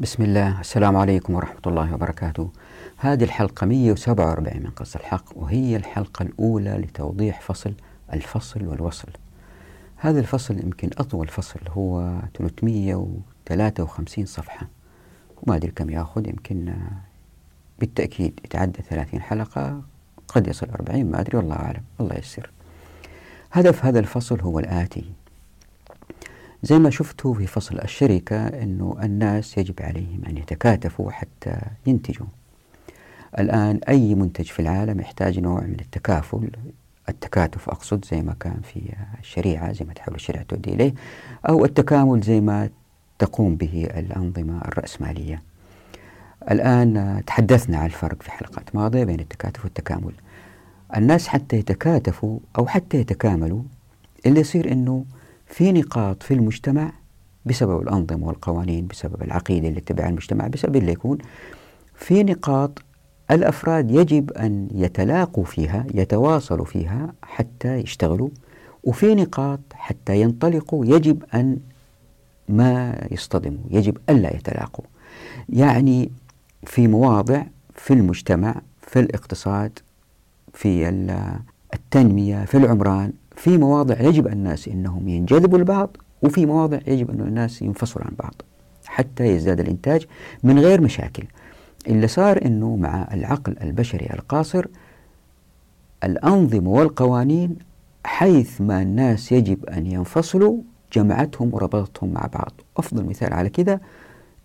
بسم الله. السلام عليكم ورحمة الله وبركاته. هذه الحلقة 147 من قص الحق وهي الحلقة الأولى لتوضيح فصل الفصل والوصل. هذا الفصل يمكن أطول فصل هو 353 صفحة. وما أدري كم يأخذ يمكن بالتأكيد يتعدى 30 حلقة قد يصل 40 ما أدري والله أعلم. الله يسر هدف هذا الفصل هو الآتي. زي ما شفتوا في فصل الشركة أنه الناس يجب عليهم أن يتكاتفوا حتى ينتجوا. الآن أي منتج في العالم يحتاج نوع من التكافل. التكاتف أقصد زي ما كان في الشريعة زي ما تحاول الشريعة تؤدي إليه أو التكامل زي ما تقوم به الأنظمة الرأسمالية. الآن تحدثنا عن الفرق في حلقات ماضية بين التكاتف والتكامل. الناس حتى يتكاتفوا أو حتى يتكاملوا اللي يصير أنه في نقاط في المجتمع بسبب الأنظمة والقوانين بسبب العقيدة اللي اتبعها المجتمع بسبب اللي يكون في نقاط الأفراد يجب أن يتلاقوا فيها يتواصلوا فيها حتى يشتغلوا وفي نقاط حتى ينطلقوا يجب أن ما يصطدموا يجب ألا يتلاقوا. يعني في مواضع في المجتمع في الاقتصاد في التنمية في العمران في مواضع يجب الناس أنهم ينجذبوا لبعض وفي مواضع يجب أن الناس ينفصلوا عن بعض حتى يزداد الإنتاج من غير مشاكل. اللي صار أنه مع العقل البشري القاصر الأنظمة والقوانين حيث ما الناس يجب أن ينفصلوا جمعتهم وربطتهم مع بعض. أفضل مثال على كذا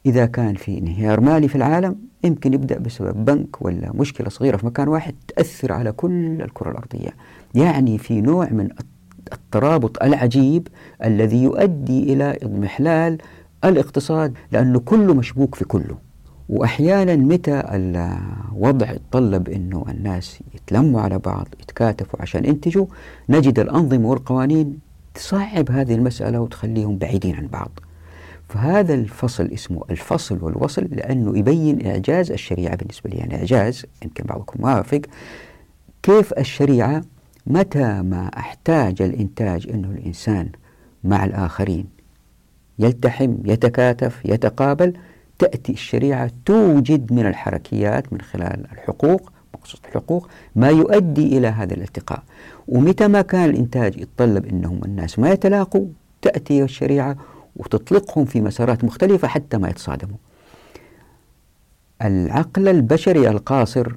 إذا كان في انهيار مالي في العالم يمكن يبدأ بسبب بنك ولا مشكلة صغيرة في مكان واحد تأثر على كل الكرة الأرضية. يعني في نوع من الترابط العجيب الذي يؤدي إلى إضمحلال الاقتصاد لأنه كله مشبوك في كله. وأحيانا متى الوضع يتطلب أنه الناس يتلموا على بعض يتكاتفوا عشان ينتجوا نجد الأنظمة والقوانين تصعب هذه المسألة وتخليهم بعيدين عن بعض. فهذا الفصل اسمه الفصل والوصل لأنه يبين إعجاز الشريعة بالنسبة لي. يعني إعجاز يمكن بعضكم موافق كيف الشريعة متى ما أحتاج الإنتاج أنه الإنسان مع الآخرين؟ يلتحم يتكاتف يتقابل تأتي الشريعة توجد من الحركيات من خلال الحقوق مقصود الحقوق ما يؤدي إلى هذا الالتقاء. ومتى ما كان الإنتاج يتطلب أنهم الناس ما يتلاقوا تأتي الشريعة وتطلقهم في مسارات مختلفة حتى ما يتصادموا. العقل البشري القاصر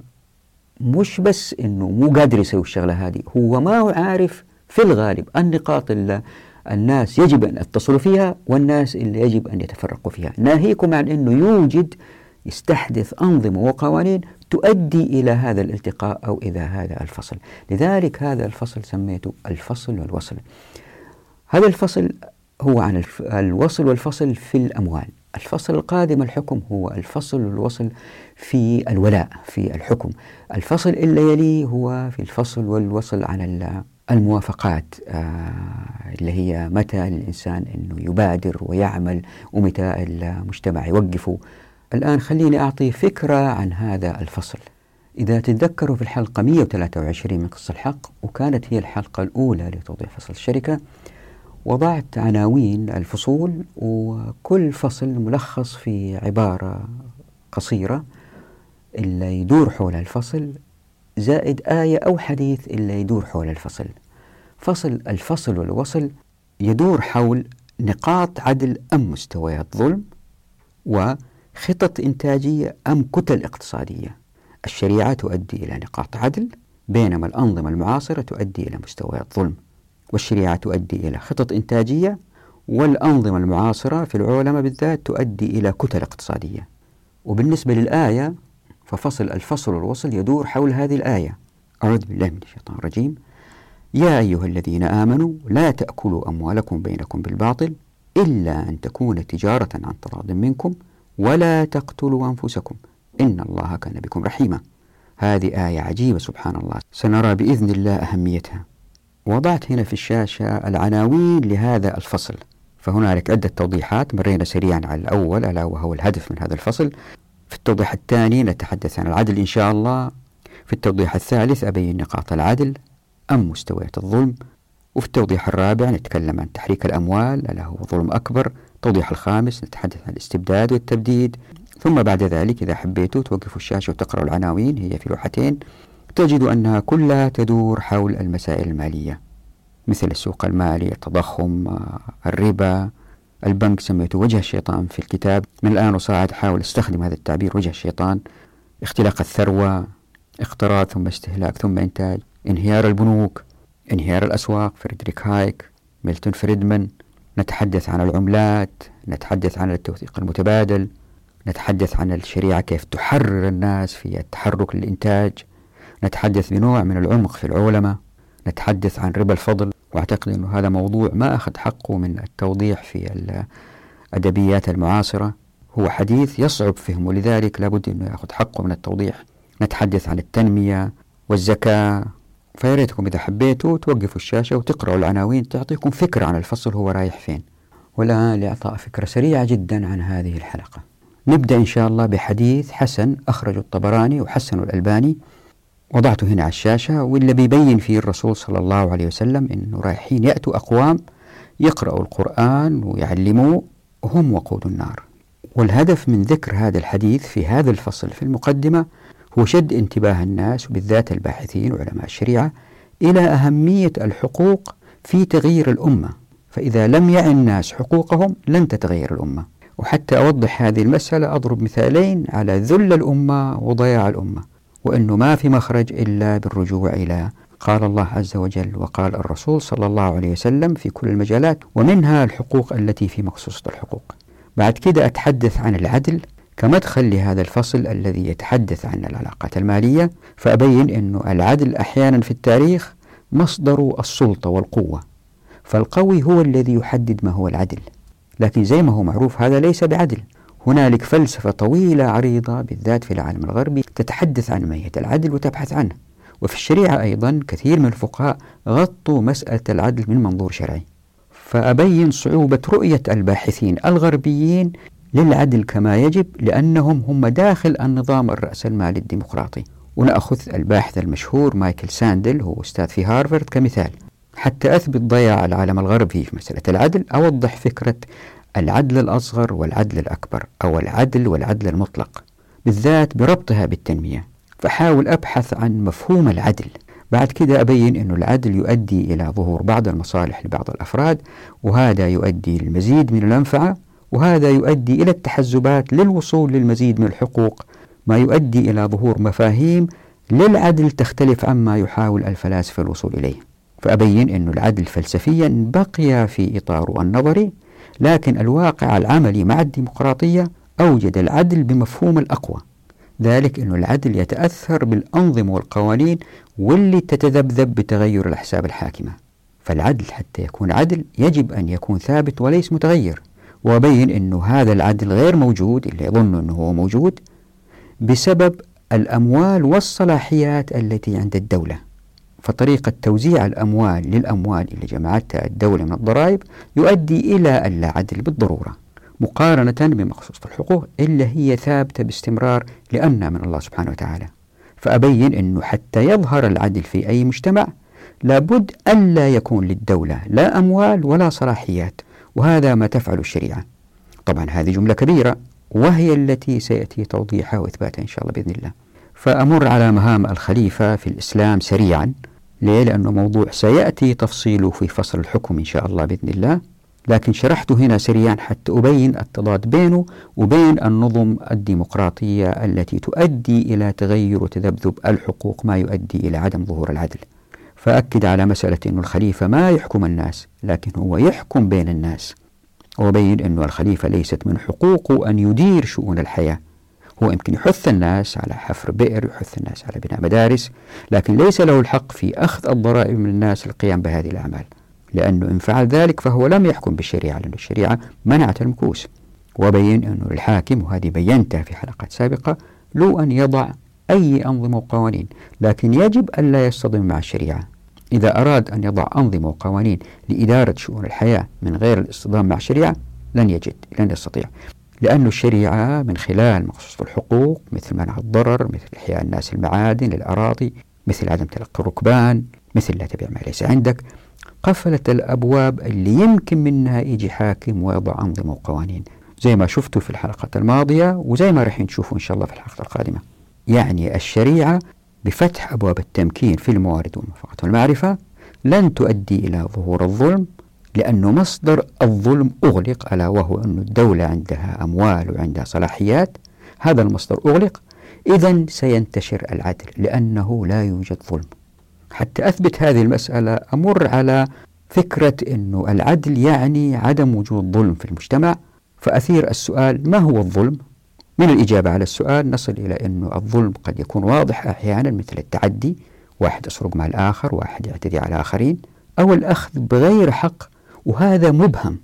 مش بس إنه مو قادر يسوي الشغلة هذه هو ما هو عارف في الغالب النقاط اللي الناس يجب أن يتصلوا فيها والناس اللي يجب أن يتفرقوا فيها. ناهيكم عن إنه يوجد يستحدث أنظمة وقوانين تؤدي إلى هذا الالتقاء أو إلى هذا الفصل. لذلك هذا الفصل سميته الفصل والوصل. هذا الفصل هو عن الوصل والفصل في الأموال. الفصل القادم الحكم هو الفصل والوصل في الولاء في الحكم. الفصل اللي يليه هو في الفصل والوصل عن الموافقات آه اللي هي متى الإنسان أنه يبادر ويعمل ومتى المجتمع يوقفه الآن خليني أعطي فكرة عن هذا الفصل. إذا تتذكروا في الحلقة 123 من قصة الحق وكانت هي الحلقة الأولى لتوضيح فصل الشركة وضعت عناوين الفصول وكل فصل ملخص في عبارة قصيرة. اللي يدور حول الفصل زائد آية أو حديث اللي يدور حول الفصل. فصل الفصل والوصل يدور حول نقاط عدل أم مستويات ظلم وخطط إنتاجية أم كتل اقتصادية. الشريعة تؤدي إلى نقاط عدل بينما الأنظمة المعاصرة تؤدي إلى مستويات ظلم. والشريعة تؤدي إلى خطط إنتاجية والأنظمة المعاصرة في العولمة بالذات تؤدي إلى كتل اقتصادية. وبالنسبة للآية ففصل الفصل والوصل يدور حول هذه الآية. أعوذ بالله من الشيطان الرجيم. يا أيها الذين آمنوا لا تأكلوا أموالكم بينكم بالباطل إلا أن تكون تجارة عن تراض منكم ولا تقتلوا أنفسكم. إن الله كان بكم رحيما. هذه آية عجيبة سبحان الله. سنرى بإذن الله أهميتها. وضعت هنا في الشاشة العناوين لهذا الفصل. فهنالك عدة توضيحات مرينا سريعا على الأول ألا وهو الهدف من هذا الفصل. التوضيح الثاني نتحدث عن العدل إن شاء الله. في التوضيح الثالث أبين نقاط العدل أم مستويات الظلم. وفي التوضيح الرابع نتكلم عن تحريك الأموال ألا هو ظلم أكبر. التوضيح الخامس نتحدث عن الاستبداد والتبديد. ثم بعد ذلك إذا حبيتوا توقفوا الشاشة وتقرأوا العناوين هي في لوحتين. تجد أنها كلها تدور حول المسائل المالية مثل السوق المالي التضخم الربا. البنك سميته وجه الشيطان في الكتاب. من الآن وصاعد حاول أستخدم هذا التعبير وجه الشيطان. اختلاق الثروة اقتراض ثم استهلاك ثم إنتاج. انهيار البنوك انهيار الأسواق فريدريك هايك ميلتون فريدمان. نتحدث عن العملات نتحدث عن التوثيق المتبادل نتحدث عن الشريعة كيف تحرر الناس في التحرك للإنتاج. نتحدث بنوع من العمق في العولمة. نتحدث عن ربا الفضل. وأعتقد أنه هذا موضوع ما أخذ حقه من التوضيح في الأدبيات المعاصرة. هو حديث يصعب فهمه لذلك لابد أنه يأخذ حقه من التوضيح. نتحدث عن التنمية والزكاة. فياريتكم إذا حبيتوا توقفوا الشاشة وتقرأوا العناوين تعطيكم فكرة عن الفصل هو رايح فين. والآن لإعطاء فكرة سريعة جدا عن هذه الحلقة. نبدأ إن شاء الله بحديث حسن أخرجه الطبراني وحسن الألباني. وضعته هنا على الشاشة واللي بيبين فيه الرسول صلى الله عليه وسلم إنه رايحين يأتوا أقوام يقرأوا القرآن ويعلموه وهم وقود النار. والهدف من ذكر هذا الحديث في هذا الفصل في المقدمة هو شد انتباه الناس وبالذات الباحثين وعلماء الشريعة إلى أهمية الحقوق في تغيير الأمة. فإذا لم يعن الناس حقوقهم لن تتغير الأمة. وحتى أوضح هذه المسألة أضرب مثالين على ذل الأمة وضياع الأمة. وأنه ما في مخرج إلا بالرجوع إلى قال الله عز وجل وقال الرسول صلى الله عليه وسلم في كل المجالات ومنها الحقوق التي في مقصوصة الحقوق. بعد كده أتحدث عن العدل كمدخل لهذا الفصل الذي يتحدث عن العلاقات المالية فأبين أن العدل أحيانا في التاريخ مصدر السلطة والقوة فالقوي هو الذي يحدد ما هو العدل. لكن زي ما هو معروف هذا ليس بعدل. هنالك فلسفة طويلة عريضة بالذات في العالم الغربي تتحدث عن ماهية العدل وتبحث عنه. وفي الشريعة أيضا كثير من الفقهاء غطوا مسألة العدل من منظور شرعي. فأبين صعوبة رؤية الباحثين الغربيين للعدل كما يجب لأنهم هم داخل النظام الرأسمالي الديمقراطي. ونأخذ الباحث المشهور مايكل ساندل هو أستاذ في هارفارد كمثال. حتى أثبت ضياع العالم الغربي في مسألة العدل أوضح فكرة العدل الأصغر والعدل الأكبر أو العدل والعدل المطلق بالذات بربطها بالتنمية. فحاول أبحث عن مفهوم العدل. بعد كده أبين أن العدل يؤدي إلى ظهور بعض المصالح لبعض الأفراد وهذا يؤدي للمزيد من المنفعة وهذا يؤدي إلى التحزبات للوصول للمزيد من الحقوق ما يؤدي إلى ظهور مفاهيم للعدل تختلف عما يحاول الفلاسفة الوصول إليه. فأبين أن العدل فلسفيا بقي في إطاره النظري لكن الواقع العملي مع الديمقراطية أوجد العدل بمفهوم الأقوى. ذلك أن العدل يتأثر بالأنظمة والقوانين واللي تتذبذب بتغير الأحساب الحاكمة. فالعدل حتى يكون عدل يجب أن يكون ثابت وليس متغير. وأبين أنه هذا العدل غير موجود اللي يظن أنه هو موجود بسبب الأموال والصلاحيات التي عند الدولة. فطريقة توزيع الأموال للأموال اللي جمعتها الدولة من الضرائب يؤدي إلى اللا عدل بالضرورة مقارنة بمخصوص الحقوق اللي هي ثابتة باستمرار لأنها من الله سبحانه وتعالى. فأبين أنه حتى يظهر العدل في أي مجتمع لابد ألا يكون للدولة لا أموال ولا صلاحيات وهذا ما تفعل الشريعة. طبعا هذه جملة كبيرة وهي التي سيأتي توضيحها وإثباتها إن شاء الله بإذن الله. فأمر على مهام الخليفة في الإسلام سريعا. ليه؟ لأنه موضوع سيأتي تفصيله في فصل الحكم إن شاء الله بإذن الله. لكن شرحته هنا سريعا حتى أبين التضاد بينه وبين النظم الديمقراطية التي تؤدي إلى تغير وتذبذب الحقوق ما يؤدي إلى عدم ظهور العدل. فأكد على مسألة أن الخليفة ما يحكم الناس لكن هو يحكم بين الناس. وبين أن الخليفة ليست من حقوقه أن يدير شؤون الحياة. هو يمكن يحث الناس على حفر بئر يحث الناس على بناء مدارس لكن ليس له الحق في أخذ الضرائب من الناس للقيام بهذه الأعمال لأنه إن فعل ذلك فهو لم يحكم بالشريعة لأن الشريعة منعت المكوس. وبين أنه الحاكم وهذه بينتها في حلقات سابقة له أن يضع أي أنظمة وقوانين لكن يجب ألا يصطدم مع الشريعة. إذا أراد أن يضع أنظمة وقوانين لإدارة شؤون الحياة من غير الاصطدام مع الشريعة لن يجد لن يستطيع. لأن الشريعة من خلال مخصوص الحقوق مثل منع الضرر مثل إحياء الناس المعادن الأراضي مثل عدم تلقي الركبان مثل لا تبيع ما ليس عندك قفلت الأبواب اللي يمكن منها يجي حاكم ويضع أنظمة وقوانين. زي ما شفتوا في الحلقة الماضية وزي ما راح نشوفوا إن شاء الله في الحلقة القادمة. يعني الشريعة بفتح أبواب التمكين في الموارد والموافقات والمعرفة لن تؤدي إلى ظهور الظلم لأنه مصدر الظلم أغلق ألا وهو أن الدولة عندها أموال وعندها صلاحيات هذا المصدر أغلق. إذا سينتشر العدل لأنه لا يوجد ظلم. حتى أثبت هذه المسألة أمر على فكرة أنه العدل يعني عدم وجود ظلم في المجتمع. فأثير السؤال ما هو الظلم؟ من الإجابة على السؤال نصل إلى أنه الظلم قد يكون واضح أحيانا مثل التعدي واحد يسرق مع الآخر واحد يعتدي على الآخرين أو الأخذ بغير حق وهذا مبهم.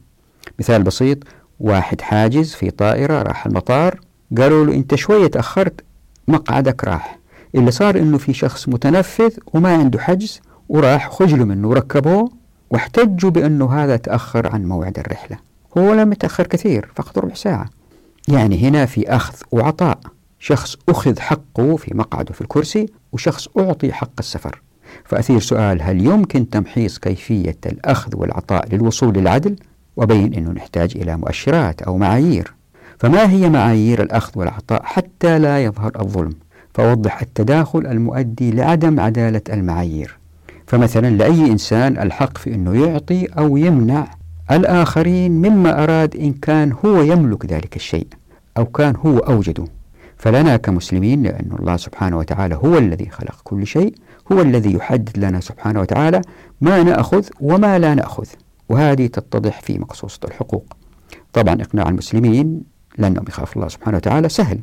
مثال بسيط واحد حاجز في طائرة راح المطار قالوا له أنت شوية تأخرت مقعدك راح. اللي صار أنه في شخص متنفذ وما عنده حجز وراح خجلوا منه وركبوه واحتجوا بأنه هذا تأخر عن موعد الرحلة. هو لم يتأخر كثير فقط ربع ساعة. يعني هنا في أخذ وعطاء. شخص أخذ حقه في مقعده في الكرسي وشخص أعطي حق السفر. فأثير سؤال هل يمكن تمحيص كيفية الأخذ والعطاء للوصول للعدل؟ وبين أنه نحتاج إلى مؤشرات أو معايير. فما هي معايير الأخذ والعطاء حتى لا يظهر الظلم؟ فوضح التداخل المؤدي لعدم عدالة المعايير. فمثلا لأي إنسان الحق في أنه يعطي أو يمنع الآخرين مما أراد إن كان هو يملك ذلك الشيء أو كان هو أوجده. فلنا كمسلمين لأن الله سبحانه وتعالى هو الذي خلق كل شيء هو الذي يحدد لنا سبحانه وتعالى ما نأخذ وما لا نأخذ. وهذه تتضح في مقصوصة الحقوق. طبعا إقناع المسلمين لأنهم يخاف الله سبحانه وتعالى سهل.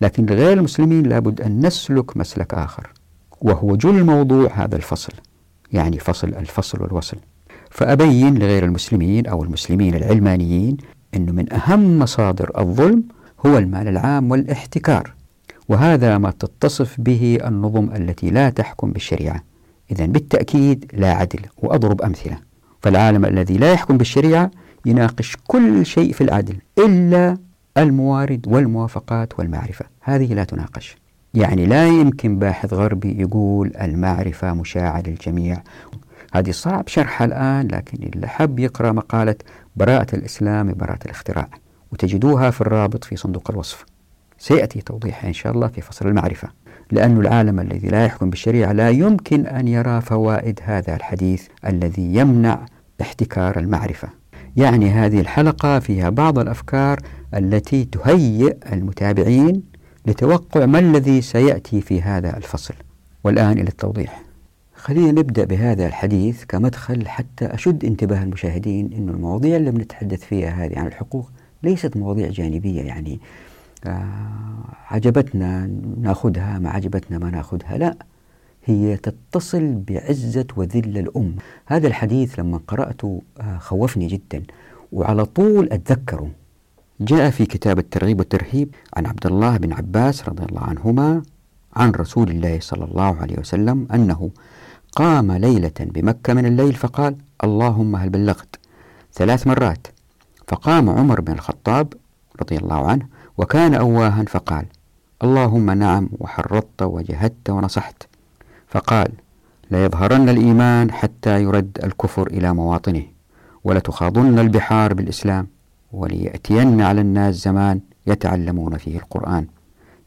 لكن غير المسلمين لابد أن نسلك مسلك آخر وهو جل موضوع هذا الفصل يعني فصل الفصل والوصل. فأبين لغير المسلمين أو المسلمين العلمانيين أنه من أهم مصادر الظلم هو المال العام والاحتكار. وهذا ما تتصف به النظم التي لا تحكم بالشريعة. إذا بالتأكيد لا عدل وأضرب أمثلة. فالعالم الذي لا يحكم بالشريعة يناقش كل شيء في العدل إلا الموارد والموافقات والمعرفة. هذه لا تناقش. يعني لا يمكن باحث غربي يقول المعرفة مشاعة للجميع. هذه صعب شرحها الآن لكن اللي حب يقرأ مقالة براءة الإسلام براءة الاختراع. وتجدوها في الرابط في صندوق الوصف. سيأتي توضيحها إن شاء الله في فصل المعرفة. لأن العالم الذي لا يحكم بالشريعة لا يمكن أن يرى فوائد هذا الحديث الذي يمنع احتكار المعرفة. يعني هذه الحلقة فيها بعض الأفكار التي تهيئ المتابعين لتوقع ما الذي سيأتي في هذا الفصل. والآن إلى التوضيح. خلينا نبدأ بهذا الحديث كمدخل حتى أشد انتباه المشاهدين أن المواضيع اللي بنتحدث فيها هذه عن الحقوق ليست مواضيع جانبية يعني عجبتنا ناخذها ما عجبتنا ما ناخذها. لا هي تتصل بعزة وذل الأم. هذا الحديث لما قرأته آه خوفني جدا. وعلى طول أتذكره. جاء في كتاب الترغيب والترهيب عن عبد الله بن عباس رضي الله عنهما عن رسول الله صلى الله عليه وسلم أنه قام ليلة بمكة من الليل فقال اللهم هل بلغت ثلاث مرات؟ فقام عمر بن الخطاب رضي الله عنه وكان أواها فقال اللهم نعم وحرضت وجهدت ونصحت. فقال ليظهرن الإيمان حتى يرد الكفر إلى مواطنه ولتخاضن البحار بالإسلام وليأتين على الناس زمان يتعلمون فيه القرآن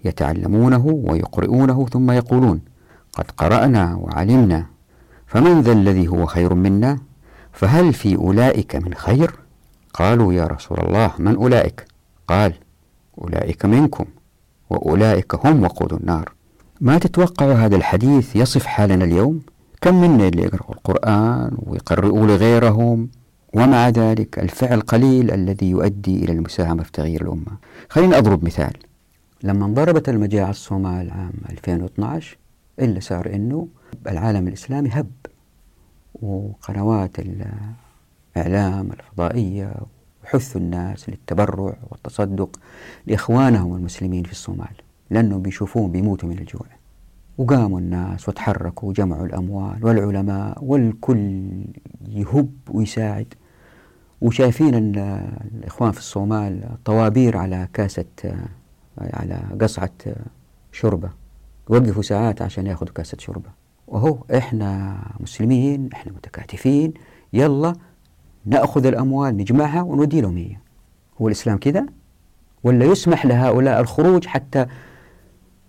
يتعلمونه ويقرؤونه ثم يقولون قد قرأنا وعلمنا فمن ذا الذي هو خير منا؟ فهل في أولئك من خير؟ قالوا يا رسول الله من أولئك؟ قال أولئك منكم وأولئك هم وقود النار. ما تتوقع هذا الحديث يصف حالنا اليوم؟ كم منا اللي يقرأوا القرآن ويقرؤوا لغيرهم؟ ومع ذلك الفعل قليل الذي يؤدي إلى المساهمة في تغيير الأمة. خليني أضرب مثال. لما انضربت المجاعة الصومال عام 2012 إلا صار إنه العالم الإسلامي هب وقنوات الإعلام الفضائية وحثوا الناس للتبرع والتصدق لإخوانهم المسلمين في الصومال. لأنهم بيشوفون بيموتوا من الجوع. وقاموا الناس وتحركوا وجمعوا الأموال والعلماء والكل يهب ويساعد. وشايفين أن الإخوان في الصومال طوابير على كاسة على قصعة شربة يوقفوا ساعات عشان ياخذوا كاسة شربة وهو إحنا مسلمين إحنا متكاتفين يلا نأخذ الأموال نجمعها ونودي لهم هي. هو الإسلام كذا؟ ولا يسمح لهؤلاء الخروج حتى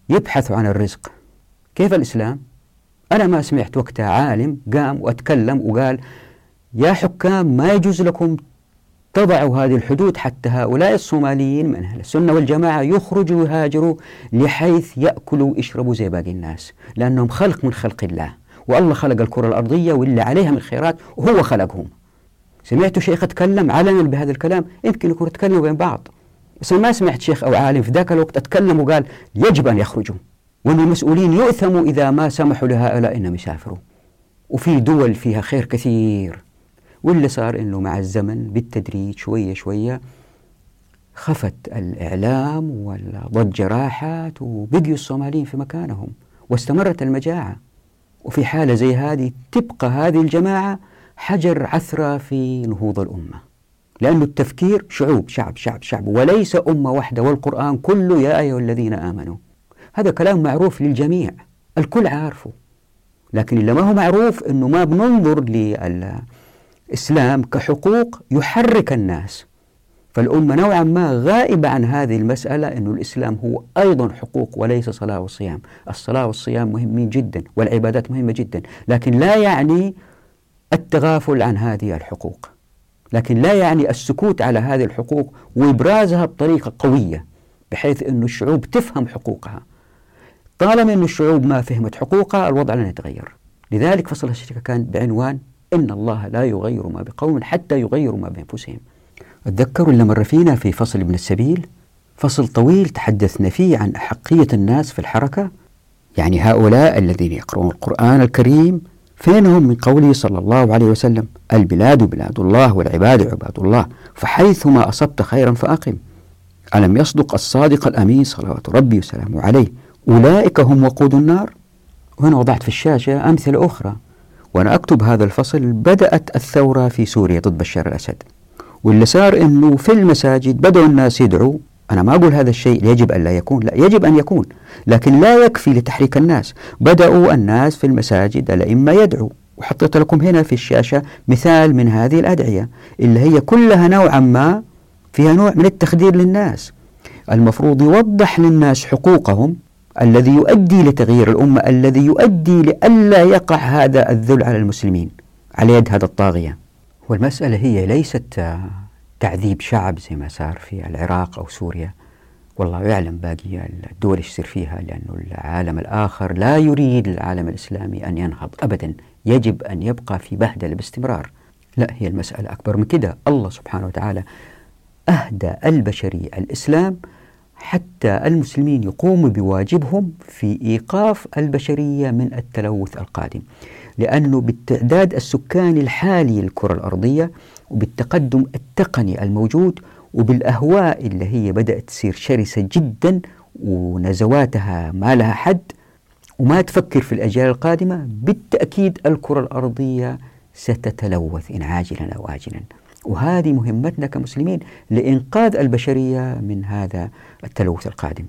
يبحثوا عن الرزق؟ كيف الإسلام؟ أنا ما سمعت وقتها عالم قام وأتكلم وقال يا حكام ما يجوز لكم تضعوا هذه الحدود حتى هؤلاء الصوماليين من أهل السنة والجماعة يخرجوا ويهاجروا لحيث يأكلوا ويشربوا زي باقي الناس لأنهم خلق من خلق الله والله خلق الكرة الأرضية واللي عليها من خيرات وهو خلقهم. سمعت شيخ أتكلم علنا بهذا الكلام يمكن يكون تكلموا بين بعض. بس ما سمعت شيخ أو عالم في ذاك الوقت أتكلم وقال يجب أن يخرجوا. وأن المسؤولين يؤثموا إذا ما سمحوا لهؤلاء أنهم يسافروا. وفي دول فيها خير كثير. واللي صار أنه مع الزمن بالتدريج شوية شوية خفت الإعلام والضجة راحت وبقيوا الصوماليين في مكانهم واستمرت المجاعة. وفي حالة زي هذه تبقى هذه الجماعة حجر عثرة في نهوض الأمة. لأن التفكير شعوب شعب شعب شعب. وليس أمة واحدة. والقرآن كله يا أيها الذين آمنوا. هذا كلام معروف للجميع. الكل عارفه. لكن اللي ما هو معروف أنه ما بننظر للإسلام كحقوق يحرك الناس. فالأمة نوعا ما غائبة عن هذه المسألة أن الإسلام هو أيضا حقوق وليس صلاة وصيام الصلاة والصيام مهمين جدا والعبادات مهمة جدا. لكن لا يعني التغافل عن هذه الحقوق. لكن لا يعني السكوت على هذه الحقوق وإبرازها بطريقة قوية بحيث أن الشعوب تفهم حقوقها. طالما أن الشعوب ما فهمت حقوقها الوضع لن يتغير. لذلك فصل الشركة كان بعنوان إن الله لا يغير ما بقوم حتى يغيروا ما بأنفسهم. أتذكروا اللي مر فينا في فصل ابن السبيل؟ فصل طويل تحدثنا فيه عن أحقية الناس في الحركة. يعني هؤلاء الذين يقرؤون القرآن الكريم فينهم من قوله صلى الله عليه وسلم البلاد بلاد الله والعباد عباد الله فحيثما أصبت خيرا فأقم. ألم يصدق الصادق الأمين صلوات ربي وسلامه عليه؟ أولئك هم وقود النار. وهنا وضعت في الشاشة أمثلة أخرى. وأنا أكتب هذا الفصل بدأت الثورة في سوريا ضد بشار الأسد. واللي صار أنه في المساجد بدأوا الناس يدعوا أنا ما أقول هذا الشيء يجب أن لا يكون. لا يجب أن يكون. لكن لا يكفي لتحريك الناس. بدأوا الناس في المساجد الأئمة يدعوا. وحطيت لكم هنا في الشاشة مثال من هذه الأدعية اللي هي كلها نوعا ما فيها نوع من التخدير للناس. المفروض يوضح للناس حقوقهم الذي يؤدي لتغيير الأمة الذي يؤدي لئلا يقع هذا الذل على المسلمين على يد هذا الطاغية. والمسألة هي ليست تعذيب شعب زي ما صار في العراق أو سوريا. والله يعلم باقي الدول إيش يصير فيها لأنه العالم الآخر لا يريد العالم الإسلامي أن ينهض أبدا. يجب أن يبقى في بهدلة باستمرار. لا هي المسألة أكبر من كده. الله سبحانه وتعالى أهدى البشرية الإسلام حتى المسلمين يقوموا بواجبهم في إيقاف البشرية من التلوث القادم. لأنه بالتعداد السكاني الحالي للكرة الأرضية وبالتقدم التقني الموجود وبالأهواء اللي هي بدأت تصير شرسة جدا ونزواتها ما لها حد. وما تفكر في الأجيال القادمة بالتأكيد الكرة الأرضية ستتلوث إن عاجلا أو آجلا. وهذه مهمتنا كمسلمين لإنقاذ البشرية من هذا التلوث القادم.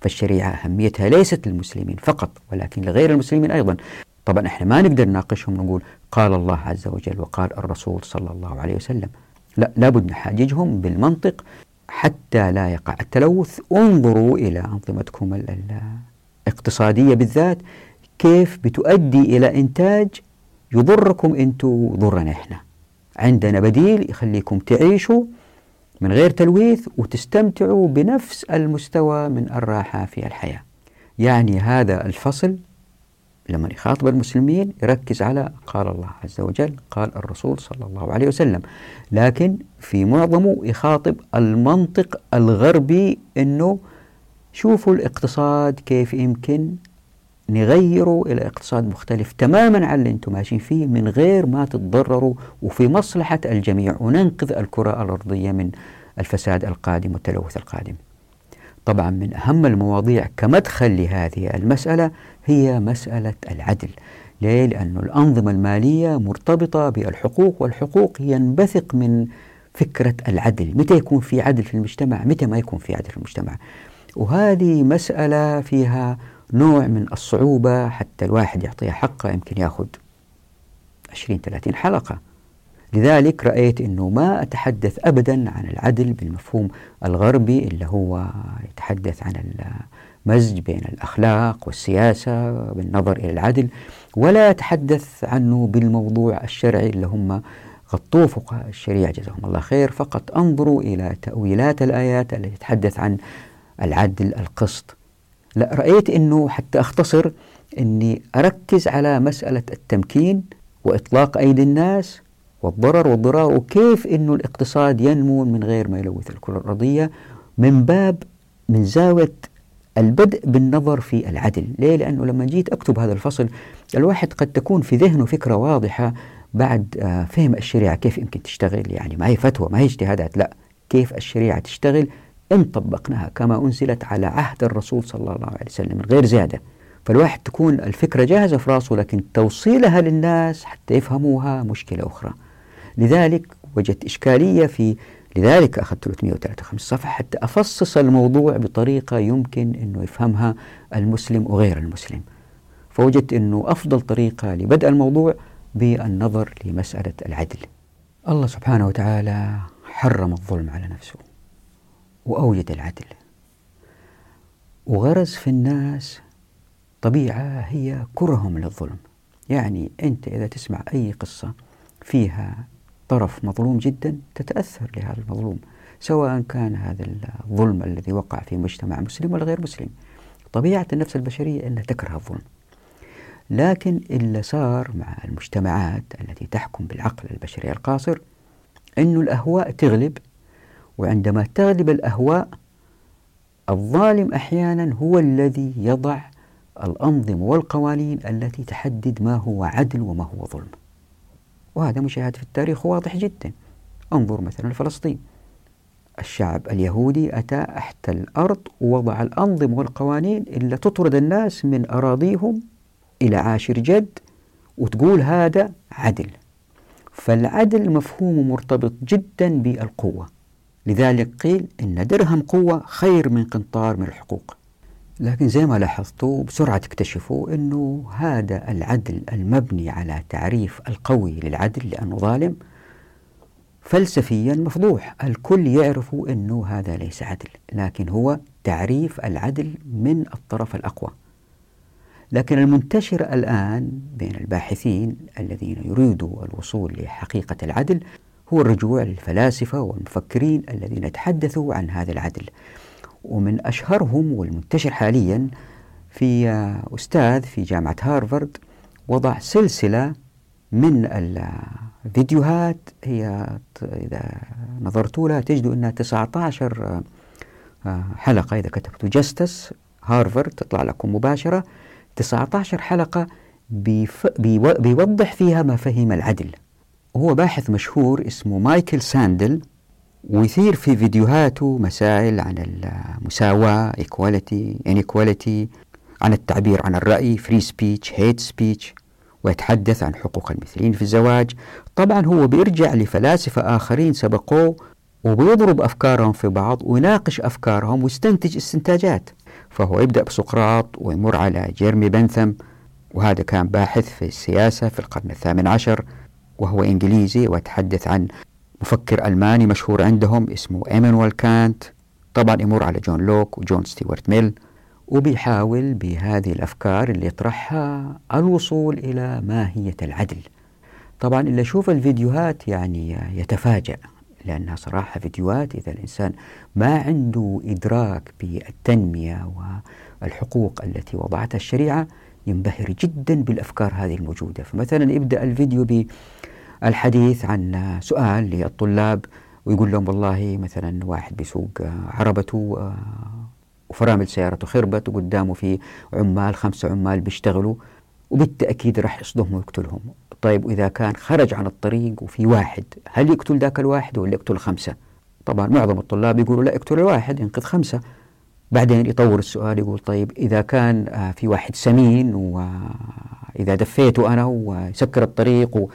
فالشريعة أهميتها ليست للمسلمين فقط ولكن لغير المسلمين أيضا. طبعا إحنا ما نقدر نناقشهم نقول قال الله عز وجل وقال الرسول صلى الله عليه وسلم. لا لابد نحاججهم بالمنطق حتى لا يقع التلوث. انظروا إلى أنظمتكم الاقتصادية بالذات. كيف بتؤدي إلى إنتاج يضركم أنتم وضرنا إحنا. عندنا بديل يخليكم تعيشوا من غير تلويث وتستمتعوا بنفس المستوى من الراحة في الحياة. يعني هذا الفصل لما يخاطب المسلمين يركز على قال الله عز وجل قال الرسول صلى الله عليه وسلم. لكن في معظمه يخاطب المنطق الغربي إنه شوفوا الاقتصاد كيف يمكن نغيره إلى اقتصاد مختلف تماما عن اللي أنتم ماشيين فيه من غير ما تتضرروا. وفي مصلحة الجميع وننقذ الكرة الأرضية من الفساد القادم والتلوث القادم. طبعا من أهم المواضيع كمدخل لهذه المسألة هي مسألة العدل. ليه؟ لأن الأنظمة المالية مرتبطة بالحقوق والحقوق ينبثق من فكرة العدل. متى يكون في عدل في المجتمع؟ متى ما يكون في عدل في المجتمع. وهذه مسألة فيها نوع من الصعوبة حتى الواحد يعطيها حقه يمكن يأخذ 20 30 حلقة. لذلك رأيت أنه ما أتحدث أبدا عن العدل بالمفهوم الغربي اللي هو يتحدث عن المزج بين الأخلاق والسياسة بالنظر إلى العدل ولا أتحدث عنه بالموضوع الشرعي اللي هم غطوه فقهاء الشريعة. جزاهم الله خير. فقط أنظروا إلى تأويلات الآيات التي تتحدث عن العدل القسط. لا رأيت أنه حتى أختصر أني أركز على مسألة التمكين وإطلاق أيدي الناس والضرر والضرار وكيف أنه الاقتصاد ينمو من غير ما يلوث الكرة الأرضية من باب من زاوية البدء بالنظر في العدل. ليه؟ لأنه لما جيت أكتب هذا الفصل الواحد قد تكون في ذهنه فكرة واضحة بعد آه، فهم الشريعة. كيف يمكن تشتغل؟ يعني ما هي فتوى ما هي اجتهادات. لا كيف الشريعة تشتغل؟ إن طبقناها كما أنزلت على عهد الرسول صلى الله عليه وسلم من غير زيادة. فالواحد تكون الفكرة جاهزة في راسه لكن توصيلها للناس حتى يفهموها مشكلة أخرى. لذلك وجدت إشكالية في لذلك أخذت 353 صفحة حتى أفصص الموضوع بطريقة يمكن أنه يفهمها المسلم وغير المسلم. فوجدت أنه أفضل طريقة لبدء الموضوع بالنظر لمسألة العدل. الله سبحانه وتعالى حرم الظلم على نفسه وأوجد العدل. وغرز في الناس طبيعة هي كرههم للظلم. يعني أنت إذا تسمع أي قصة فيها طرف مظلوم جدا تتأثر لهذا المظلوم سواء كان هذا الظلم الذي وقع في مجتمع مسلم ولا غير مسلم. طبيعة النفس البشرية أنها تكره الظلم. لكن اللي صار مع المجتمعات التي تحكم بالعقل البشري القاصر أن الأهواء تغلب وعندما تغلب الأهواء الظالم أحيانا هو الذي يضع الأنظمة والقوانين التي تحدد ما هو عدل وما هو ظلم. وهذا مشاهد في التاريخ واضح جدا. انظر مثلا فلسطين الشعب اليهودي أتى أحت الأرض ووضع الأنظمة والقوانين اللي تطرد الناس من أراضيهم إلى عاشر جد وتقول هذا عدل. فالعدل مفهومه مرتبط جدا بالقوة. لذلك قيل إن درهم قوة خير من قنطار من الحقوق. لكن زي ما لاحظتوا بسرعة تكتشفوا أنه هذا العدل المبني على تعريف القوي للعدل لأنه ظالم فلسفيا مفضوح. الكل يعرف أنه هذا ليس عدل لكن هو تعريف العدل من الطرف الأقوى. لكن المنتشر الآن بين الباحثين الذين يريدوا الوصول لحقيقة العدل هو الرجوع للفلاسفة والمفكرين الذين تحدثوا عن هذا العدل. ومن أشهرهم والمنتشر حاليا في أستاذ في جامعة هارفارد وضع سلسلة من الفيديوهات هي إذا نظرتوا لها تجدوا أنها 19 حلقة. إذا كتبتوا Justice Harvard تطلع لكم مباشرة. 19 حلقة بيوضح فيها مفاهيم العدل. هو باحث مشهور اسمه مايكل ساندل. ويثير في فيديوهاته مسائل عن المساواة equality inequality عن التعبير عن الرأي free speech hate speech ويتحدث عن حقوق المثلين في الزواج. طبعا هو بيرجع لفلاسفة آخرين سبقوه وبيضرب أفكارهم في بعض ويناقش أفكارهم ويستنتج استنتاجات. فهو يبدأ بسقراط ويمر على جيرمي بنثم وهذا كان باحث في السياسة في القرن الثامن عشر وهو إنجليزي ويتحدث عن مفكر ألماني مشهور عندهم اسمه إيمانويل كانت. طبعا يمر على جون لوك وجون ستيوارت ميل وبيحاول بهذه الأفكار اللي يطرحها الوصول إلى ماهية العدل. طبعا اللي يشوف الفيديوهات يعني يتفاجأ لأنها صراحة فيديوهات. إذا الإنسان ما عنده إدراك بالتنمية والحقوق التي وضعتها الشريعة ينبهر جدا بالأفكار هذه الموجودة. فمثلا يبدأ الفيديو بالحديث عن سؤال للطلاب ويقول لهم والله مثلا واحد بيسوق عربته وفرامل سيارته خربت وقدامه في عمال خمسة عمال بيشتغلوا وبالتأكيد راح يصدمهم ويقتلهم. طيب وإذا كان خرج عن الطريق وفي واحد هل يقتل ذاك الواحد ولا يقتل خمسة؟ طبعا معظم الطلاب يقولوا لا اقتل الواحد ينقذ خمسة. بعدين يطور السؤال يقول طيب إذا كان آه، في واحد سمين وإذا دفيته أنا ويسكر الطريق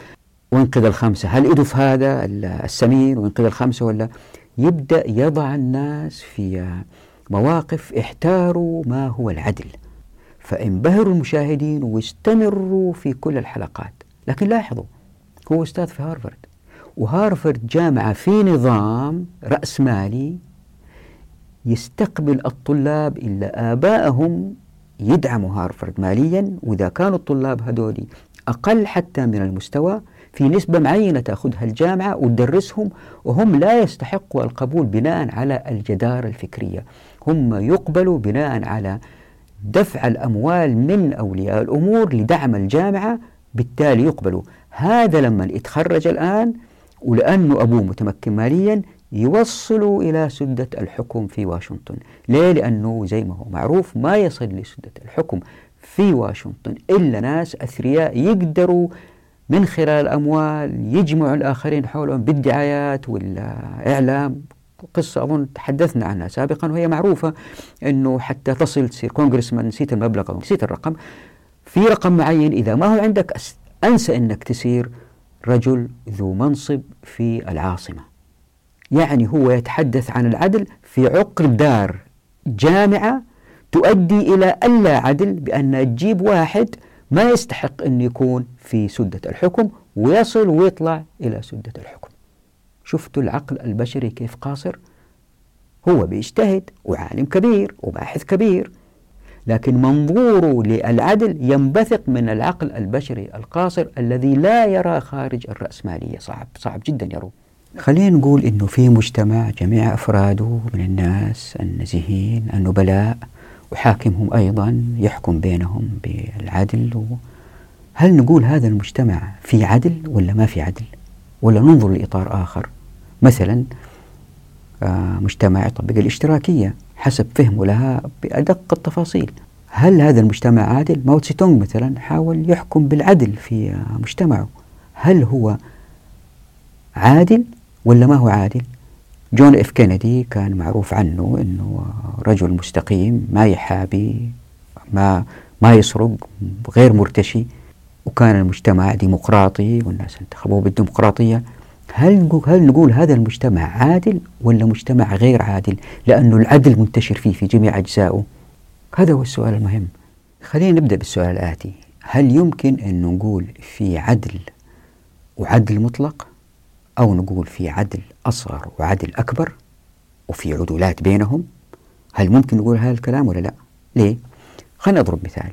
وينقذ الخمسة. هل في هذا السمين وينقذ الخمسة ولا يبدأ يضع الناس في مواقف احتاروا ما هو العدل. فانبهروا المشاهدين واستمروا في كل الحلقات. لكن لاحظوا هو أستاذ في هارفارد وهارفرد جامعة في نظام رأسمالي يستقبل الطلاب إلا آبائهم يدعموا هارفرد ماليا. وإذا كانوا الطلاب هذول أقل حتى من المستوى في نسبة معينة تأخذها الجامعة وتدرسهم وهم لا يستحقوا القبول بناء على الجدارة الفكرية. هم يقبلوا بناء على دفع الأموال من أولياء الأمور لدعم الجامعة بالتالي يقبلوا. هذا لما يتخرج الآن ولأنه أبوه متمكن ماليا يوصلوا إلى سدة الحكم في واشنطن. ليه؟ لأنه زي ما هو معروف ما يصل لسدة الحكم في واشنطن إلا ناس أثرياء يقدروا من خلال الأموال يجمعوا الآخرين حولهم بالدعايات والإعلام. قصة أظن تحدثنا عنها سابقا وهي معروفة أنه حتى تصل تصير كونغرسمان نسيت المبلغ أو نسيت الرقم في رقم معين إذا ما هو عندك أنسى أنك تصير رجل ذو منصب في العاصمة. يعني هو يتحدث عن العدل في عقر دار جامعة تؤدي إلى اللا عدل بأن تجيب واحد ما يستحق أن يكون في سدة الحكم ويصل ويطلع إلى سدة الحكم. شفتوا العقل البشري كيف قاصر؟ هو بيجتهد وعالم كبير وباحث كبير لكن منظوره للعدل ينبثق من العقل البشري القاصر الذي لا يرى خارج الرأسمالية. صعب صعب جدا يروه خلينا نقول إنه في مجتمع جميع أفراده من الناس النزيهين النبلاء وحاكمهم أيضا يحكم بينهم بالعدل و هل نقول هذا المجتمع في عدل ولا ما في عدل؟ ولا ننظر لإطار آخر؟ مثلا آه، مجتمع يطبق الاشتراكية حسب فهمه لها بأدق التفاصيل. هل هذا المجتمع عادل؟ ماو تسي تونغ مثلا حاول يحكم بالعدل في مجتمعه. هل هو عادل ولا ما هو عادل جون إف كينيدي كان معروف عنه إنه رجل مستقيم ما يحابي ما ما يسرق غير مرتشي وكان المجتمع ديمقراطي والناس انتخبوه بالديمقراطية هل نقول هل نقول هذا المجتمع عادل ولا مجتمع غير عادل؟ لأنه العدل منتشر فيه في جميع أجزائه. هذا هو السؤال المهم. خلينا نبدأ بالسؤال الآتي، هل يمكن أن نقول في عدل وعدل مطلق؟ أو نقول في عدل أصغر وعدل أكبر وفي عدولات بينهم هل ممكن نقول هذا الكلام ولا لا؟ ليه؟ خلينا نضرب مثال.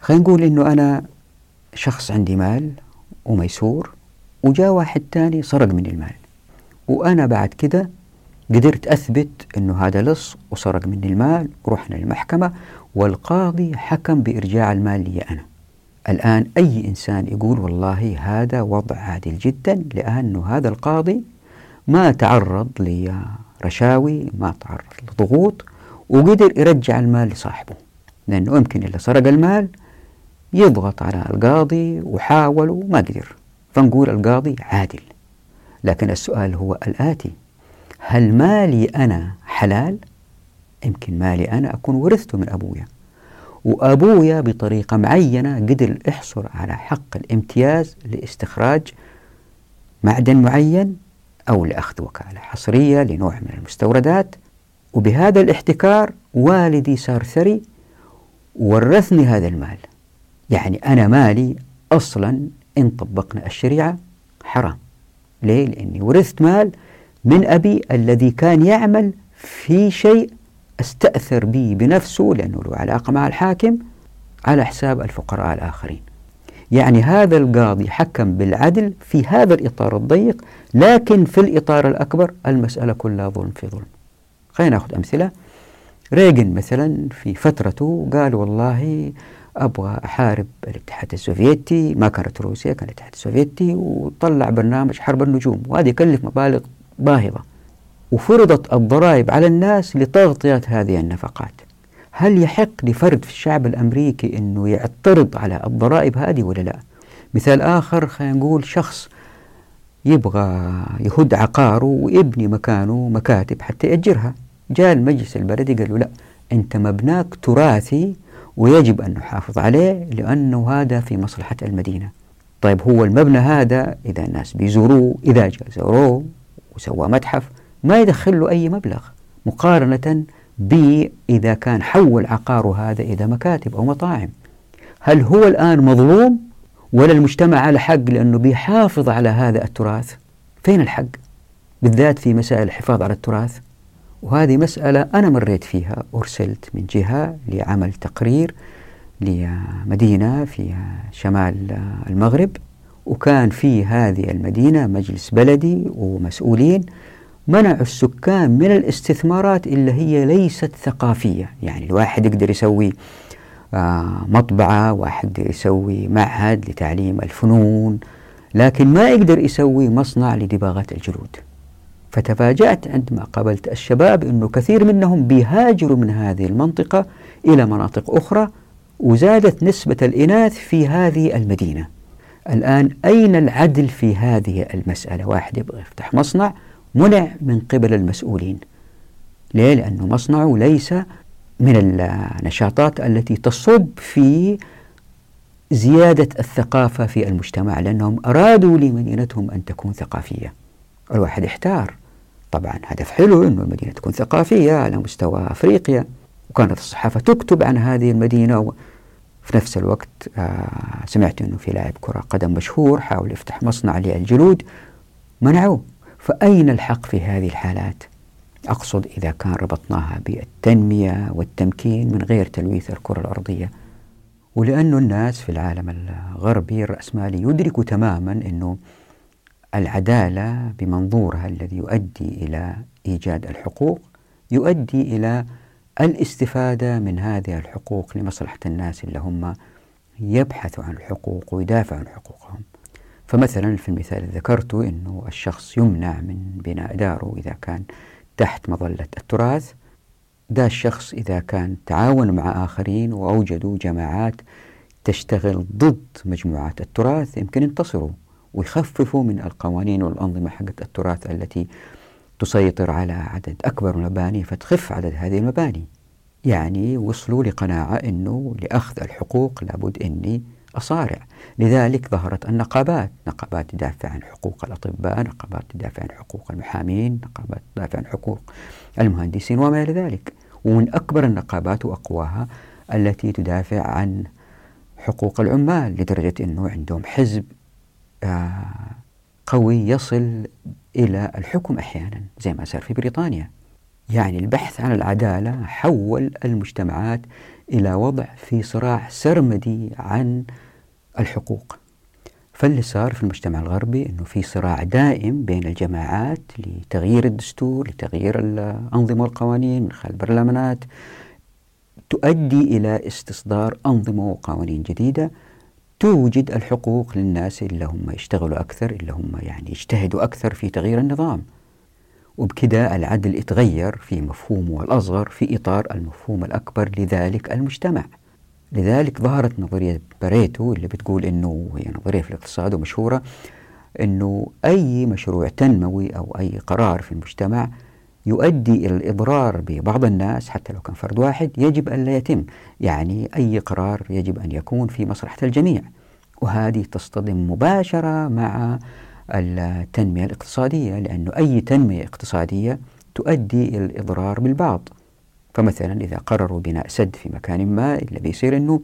خلينا نقول إنه أنا شخص عندي مال وميسور وجاء واحد تاني سرق مني المال وأنا بعد كده قدرت أثبت أنه هذا لص وسرق مني المال ورحنا المحكمة والقاضي حكم بإرجاع المال لي أنا. الآن أي إنسان يقول والله هذا وضع عادل جدا لأن هذا القاضي ما تعرض لرشاوي ما تعرض لضغوط وقدر يرجع المال لصاحبه. لأنه يمكن اللي سرق المال يضغط على القاضي وحاول وما قدر. فنقول القاضي عادل. لكن السؤال هو الآتي هل مالي أنا حلال؟ يمكن مالي أنا أكون ورثته من أبويا. وأبويا بطريقة معينة قدر يحصل على حق الامتياز لاستخراج معدن معين أو لأخذ وكالة حصرية لنوع من المستوردات. وبهذا الاحتكار والدي صار ثري ورثني هذا المال. يعني أنا مالي أصلا إن طبقنا الشريعة حرام. ليه؟ لأني ورثت مال من أبي الذي كان يعمل في شيء أستأثر به بنفسه لأنه له علاقة مع الحاكم على حساب الفقراء الآخرين. يعني هذا القاضي حكم بالعدل في هذا الإطار الضيق لكن في الإطار الأكبر المسألة كلها ظلم في ظلم. خلينا نأخذ أمثلة. ريغن مثلا في فترته قال والله أبغى أحارب الاتحاد السوفيتي ما كانت روسيا كان الاتحاد السوفيتي وطلع برنامج حرب النجوم وهذا يكلف مبالغ باهظة. وفرضت الضرائب على الناس لتغطية هذه النفقات. هل يحق لفرد في الشعب الأمريكي أنه يعترض على الضرائب هذه ولا لا؟ مثال آخر خلينا نقول شخص يبغى يهد عقاره ويبني مكانه مكاتب حتى يأجرها. جاء المجلس البلدي قال له لا أنت مبناك تراثي ويجب أن نحافظ عليه لأنه هذا في مصلحة المدينة. طيب هو المبنى هذا إذا الناس بيزوروه إذا زوروه وسوى متحف ما يدخل له أي مبلغ مقارنة بإذا كان حول عقاره هذا إلى مكاتب أو مطاعم. هل هو الآن مظلوم ولا المجتمع على حق لأنه بيحافظ على هذا التراث؟ فين الحق؟ بالذات في مسائل الحفاظ على التراث. وهذه مسألة أنا مريت فيها أرسلت من جهة لعمل تقرير لمدينة في شمال المغرب وكان في هذه المدينة مجلس بلدي ومسؤولين منعوا السكان من الاستثمارات اللي هي ليست ثقافية. يعني الواحد يقدر يسوي آه، مطبعة واحد يسوي معهد لتعليم الفنون لكن ما يقدر يسوي مصنع لدباغة الجلود. فتفاجأت عندما قابلت الشباب أنه كثير منهم بيهاجروا من هذه المنطقة إلى مناطق أخرى وزادت نسبة الإناث في هذه المدينة. الآن أين العدل في هذه المسألة؟ واحد يبغى يفتح مصنع منع من قبل المسؤولين. ليه؟ لأنه مصنعه ليس من النشاطات التي تصب في زيادة الثقافة في المجتمع لأنهم أرادوا لمدينتهم أن تكون ثقافية. الواحد يحتار. طبعا هدف حلو أنه المدينة تكون ثقافية على مستوى أفريقيا وكانت الصحافة تكتب عن هذه المدينة في نفس الوقت آه سمعت أنه في لاعب كرة قدم مشهور حاول يفتح مصنع للجلود منعوه. فأين الحق في هذه الحالات؟ أقصد إذا كان ربطناها بالتنمية والتمكين من غير تلويث الكرة الأرضية. ولأنه الناس في العالم الغربي الرأسمالي يدركوا تماما أنه العدالة بمنظورها الذي يؤدي إلى إيجاد الحقوق يؤدي إلى الاستفادة من هذه الحقوق لمصلحة الناس اللي هم يبحثوا عن الحقوق ويدافعوا عن حقوقهم. فمثلا في المثال اللي ذكرته أنه الشخص يمنع من بناء داره إذا كان تحت مظلة التراث. ده الشخص إذا كان تعاون مع آخرين وأوجدوا جماعات تشتغل ضد مجموعات التراث يمكن ينتصروا ويخففوا من القوانين والأنظمة حقت التراث التي تسيطر على عدد أكبر المباني فتخف عدد هذه المباني. يعني وصلوا لقناعة أنه لأخذ الحقوق لابد أني أصارع. لذلك ظهرت النقابات نقابات تدافع عن حقوق الأطباء نقابات تدافع عن حقوق المحامين نقابات تدافع عن حقوق المهندسين وما إلى ذلك. ومن أكبر النقابات وأقواها التي تدافع عن حقوق العمال لدرجة أنه عندهم حزب آه، قوي يصل إلى الحكم أحيانا زي ما صار في بريطانيا. يعني البحث عن العدالة حول المجتمعات إلى وضع في صراع سرمدي عن الحقوق. فاللي صار في المجتمع الغربي أنه في صراع دائم بين الجماعات لتغيير الدستور لتغيير الأنظمة والقوانين من خلال البرلمانات تؤدي إلى استصدار أنظمة وقوانين جديدة توجد الحقوق للناس اللي هم يشتغلوا أكثر اللي هم يعني يجتهدوا أكثر في تغيير النظام. وبكده العدل يتغير في مفهومه الأصغر في إطار المفهوم الأكبر لذلك المجتمع. لذلك ظهرت نظرية باريتو اللي بتقول أنه هي نظرية في الاقتصاد ومشهورة أنه أي مشروع تنموي أو أي قرار في المجتمع يؤدي إلى الإضرار ببعض الناس حتى لو كان فرد واحد يجب أن لا يتم. يعني أي قرار يجب أن يكون في مصلحة الجميع. وهذه تصطدم مباشرة مع التنمية الاقتصادية لأنه أي تنمية اقتصادية تؤدي إلى الإضرار بالبعض. فمثلا إذا قرروا بناء سد في مكان ما اللي بيصير أنه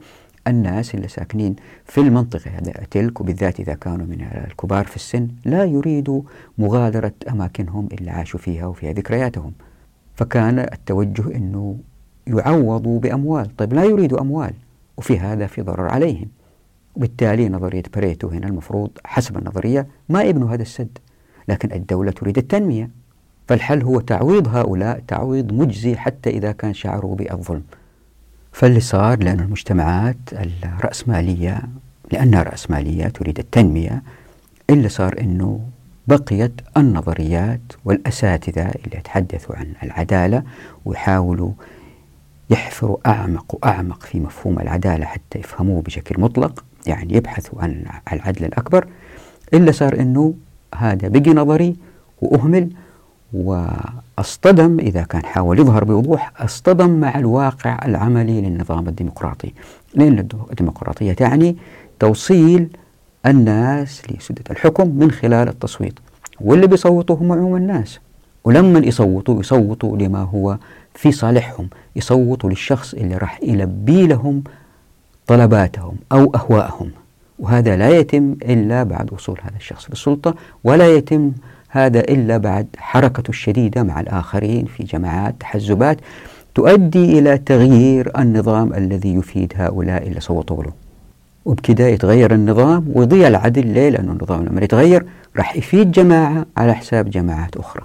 الناس اللي ساكنين في المنطقة تلك وبالذات إذا كانوا من الكبار في السن لا يريدوا مغادرة أماكنهم اللي عاشوا فيها وفيها ذكرياتهم. فكان التوجه أنه يعوضوا بأموال. طيب لا يريدوا أموال وفي هذا في ضرر عليهم. وبالتالي نظرية بريتو هنا المفروض حسب النظرية ما يبنوا هذا السد لكن الدولة تريد التنمية. فالحل هو تعويض هؤلاء تعويض مجزي حتى إذا كان شعروا بالظلم. فاللي صار لأن المجتمعات الرأسمالية لأنها رأسمالية تريد التنمية اللي صار أنه بقيت النظريات والأساتذة اللي يتحدثوا عن العدالة ويحاولوا يحفروا أعمق وأعمق في مفهوم العدالة حتى يفهموه بشكل مطلق. يعني يبحثوا عن العدل الأكبر إلا صار أنه هذا بقي نظري وأهمل وأصطدم إذا كان حاول يظهر بوضوح أصطدم مع الواقع العملي للنظام الديمقراطي. لأن الديمقراطية تعني توصيل الناس لسدة الحكم من خلال التصويت. واللي بيصوتوا هم عموم الناس. ولما يصوتوا يصوتوا لما هو في صالحهم. يصوتوا للشخص اللي راح يلبي لهم طلباتهم أو أهواءهم. وهذا لا يتم إلا بعد وصول هذا الشخص للسلطة ولا يتم هذا إلا بعد حركته الشديدة مع الآخرين في جماعات تحزبات تؤدي إلى تغيير النظام الذي يفيد هؤلاء اللي صوتوا له وبكده يتغير النظام ويضيع العدل ليه؟ لأنه النظام لما يتغير راح يفيد جماعة على حساب جماعات أخرى.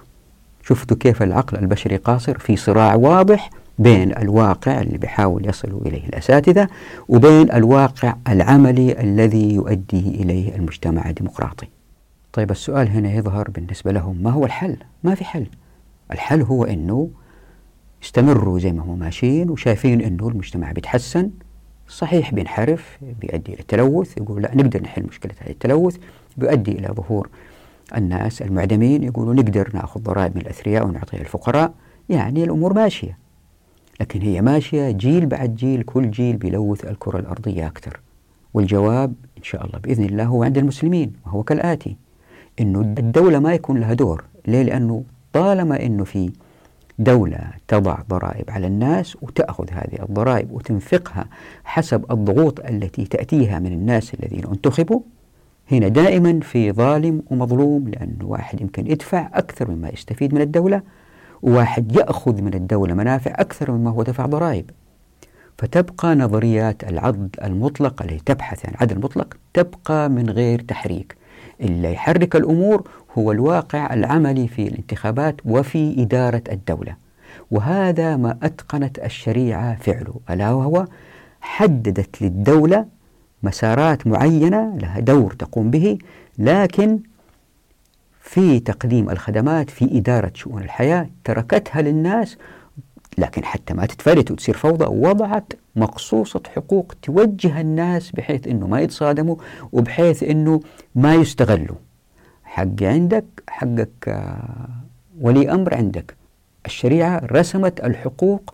شفتوا كيف العقل البشري قاصر في صراع واضح بين الواقع اللي بيحاول يصلوا إليه الأساتذة وبين الواقع العملي الذي يؤدي إليه المجتمع الديمقراطي. طيب السؤال هنا يظهر بالنسبة لهم ما هو الحل؟ ما في حل. الحل هو أنه يستمروا زي ما هم ماشيين وشايفين أنه المجتمع بيتحسن. صحيح بينحرف بيؤدي إلى التلوث يقول لا نقدر نحل مشكلة هذا التلوث. بيؤدي إلى ظهور الناس المعدمين يقولوا نقدر نأخذ ضرائب من الأثرياء ونعطيها الفقراء يعني الأمور ماشية. لكن هي ماشية جيل بعد جيل كل جيل بيلوث الكرة الأرضية أكثر. والجواب إن شاء الله بإذن الله هو عند المسلمين وهو كالآتي أنه الدولة ما يكون لها دور. ليه؟ لأنه طالما أنه في دولة تضع ضرائب على الناس وتأخذ هذه الضرائب وتنفقها حسب الضغوط التي تأتيها من الناس الذين انتخبوا هنا دائما في ظالم ومظلوم لأن واحد يمكن يدفع أكثر مما يستفيد من الدولة. وواحد يأخذ من الدولة منافع أكثر مما هو دفع ضرائب. فتبقى نظريات العض المطلق التي تبحث عن عدل مطلق تبقى من غير تحريك. اللي يحرك الأمور هو الواقع العملي في الانتخابات وفي إدارة الدولة. وهذا ما أتقنت الشريعة فعله. ألا وهو حددت للدولة مسارات معينة لها دور تقوم به لكن في تقديم الخدمات في إدارة شؤون الحياة تركتها للناس لكن حتى ما تتفلت وتصير فوضى وضعت مقصوصة حقوق توجه الناس بحيث أنه ما يتصادموا وبحيث أنه ما يستغلوا. حق عندك حقك آه، ولي أمر عندك. الشريعة رسمت الحقوق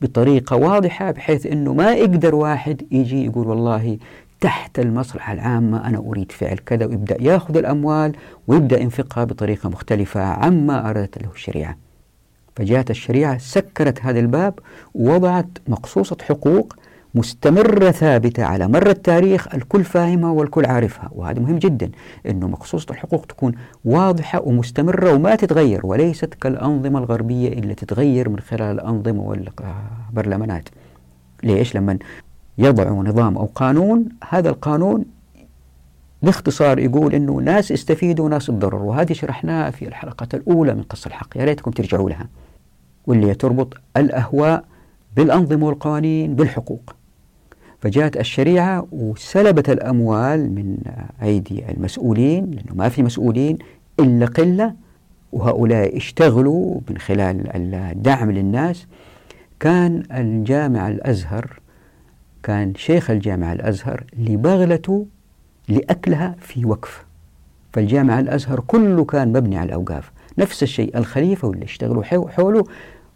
بطريقة واضحة بحيث أنه ما يقدر واحد يجي يقول والله تحت المصلحة العامة أنا أريد فعل كذا ويبدأ يأخذ الأموال ويبدأ ينفقها بطريقة مختلفة عما أرادت له الشريعة. فجاءت الشريعة سكرت هذا الباب ووضعت مقصوصة حقوق مستمرة ثابتة على مر التاريخ الكل فاهمها والكل عارفها. وهذا مهم جدا أنه مقصوصة الحقوق تكون واضحة ومستمرة وما تتغير وليست كالأنظمة الغربية اللي تتغير من خلال الأنظمة والبرلمانات. ليش؟ لما يضعوا نظام أو قانون هذا القانون باختصار يقول إنه ناس استفيدوا وناس تضرروا وهذه شرحناها في الحلقة الأولى من قصة الحق يا ريتكم ترجعوا لها. واللي تربط الأهواء بالأنظمة والقوانين بالحقوق. فجاءت الشريعة وسلبت الأموال من أيدي المسؤولين لأنه ما في مسؤولين إلا قلة وهؤلاء اشتغلوا من خلال الدعم للناس. كان الجامع الأزهر كان شيخ الجامع الأزهر لبغلته لأكلها في وقف. فالجامع الأزهر كله كان مبني على الأوقاف. نفس الشيء الخليفة واللي اشتغلوا حوله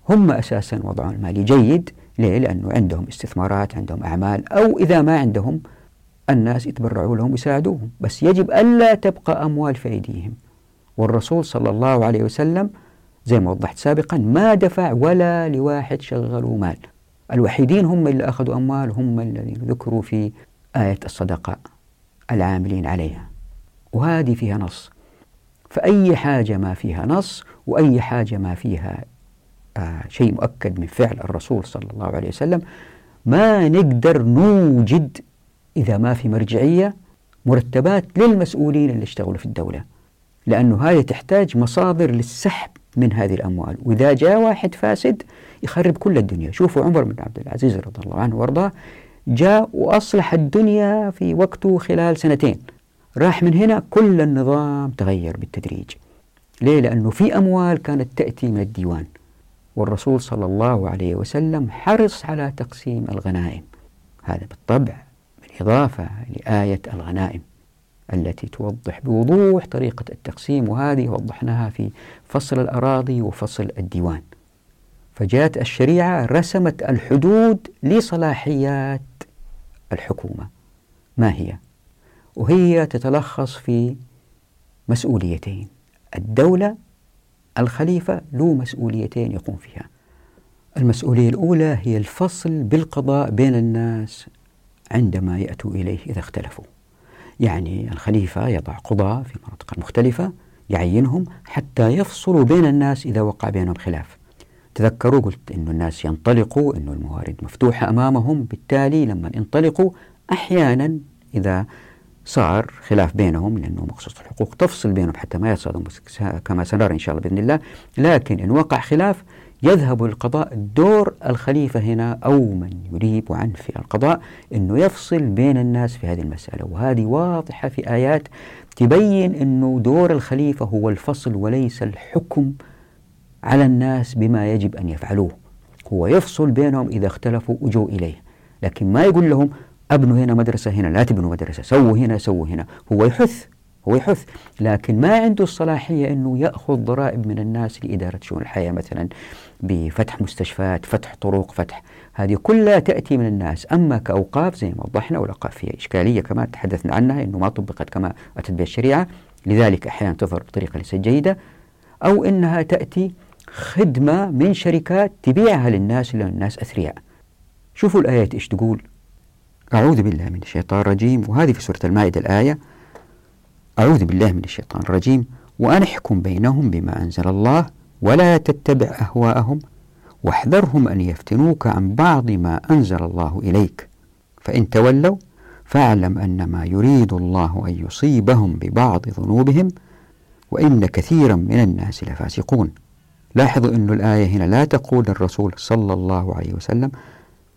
هم أساسا وضعهم المالي جيد. ليه؟ لأنه عندهم استثمارات عندهم أعمال أو إذا ما عندهم الناس يتبرعوا لهم ويساعدوهم. بس يجب ألا تبقى أموال في أيديهم. والرسول صلى الله عليه وسلم زي ما وضحت سابقا ما دفع ولا لواحد شغلوا مال. الوحيدين هم اللي أخذوا أموال هم الذين ذكروا في آية الصدقة العاملين عليها. وهذه فيها نص. فأي حاجة ما فيها نص وأي حاجة ما فيها آه شيء مؤكد من فعل الرسول صلى الله عليه وسلم ما نقدر نوجد إذا ما في مرجعية مرتبات للمسؤولين اللي اشتغلوا في الدولة. لأنه هذه تحتاج مصادر للسحب من هذه الأموال. وإذا جاء واحد فاسد يخرب كل الدنيا. شوفوا عمر بن عبد العزيز رضي الله عنه وارضاه. جاء وأصلح الدنيا في وقته خلال سنتين. راح من هنا كل النظام تغير بالتدريج. ليه؟ لأنه في أموال كانت تأتي من الديوان. والرسول صلى الله عليه وسلم حرص على تقسيم الغنائم. هذا بالطبع بالإضافة لآية الغنائم. التي توضح بوضوح طريقة التقسيم وهذه وضحناها في فصل الأراضي وفصل الديوان. فجاءت الشريعة رسمت الحدود لصلاحيات الحكومة. ما هي؟ وهي تتلخص في مسؤوليتين. الدولة الخليفة له مسؤوليتين يقوم فيها. المسؤولية الأولى هي الفصل بالقضاء بين الناس عندما يأتوا إليه إذا اختلفوا. يعني الخليفة يضع قضاة في مناطق مختلفة يعينهم حتى يفصلوا بين الناس إذا وقع بينهم خلاف. تذكروا قلت أن الناس ينطلقوا أن الموارد مفتوحة أمامهم بالتالي لما ينطلقوا أحيانا إذا صار خلاف بينهم لأنه مخصوص الحقوق تفصل بينهم حتى ما يصادم كما سنرى إن شاء الله بإذن الله. لكن إن وقع خلاف يذهب القضاء دور الخليفة هنا أو من يريب عنه في القضاء أنه يفصل بين الناس في هذه المسألة. وهذه واضحة في آيات تبين أنه دور الخليفة هو الفصل وليس الحكم على الناس بما يجب أن يفعلوه. هو يفصل بينهم إذا اختلفوا وجوا إليه. لكن ما يقول لهم أبنوا هنا مدرسة هنا لا تبنوا مدرسة سووا هنا سووا هنا. هو يحث هو يحث. لكن ما عنده الصلاحية أنه يأخذ ضرائب من الناس لإدارة شؤون الحياة مثلا بفتح مستشفيات فتح طرق فتح هذه كلها تأتي من الناس. أما كأوقاف زي ما وضحنا والأوقاف فيها إشكالية كما تحدثنا عنها أنه ما طبقت كما أتت بها الشريعة لذلك أحيانا تظهر بطريقة ليست جيدة أو أنها تأتي خدمة من شركات تبيعها للناس لأن الناس أثرياء. شوفوا الآيات إيش تقول. أعوذ بالله من الشيطان الرجيم. وهذه في سورة المائدة الآية. أعوذ بالله من الشيطان الرجيم وأن احكم بينهم بما أنزل الله ولا تتبع أهواءهم واحذرهم أن يفتنوك عن بعض ما أنزل الله إليك. فإن تولوا فاعلم أن ما يريد الله أن يصيبهم ببعض ذنوبهم وإن كثيرا من الناس لفاسقون. لاحظوا أن الآية هنا لا تقول الرسول صلى الله عليه وسلم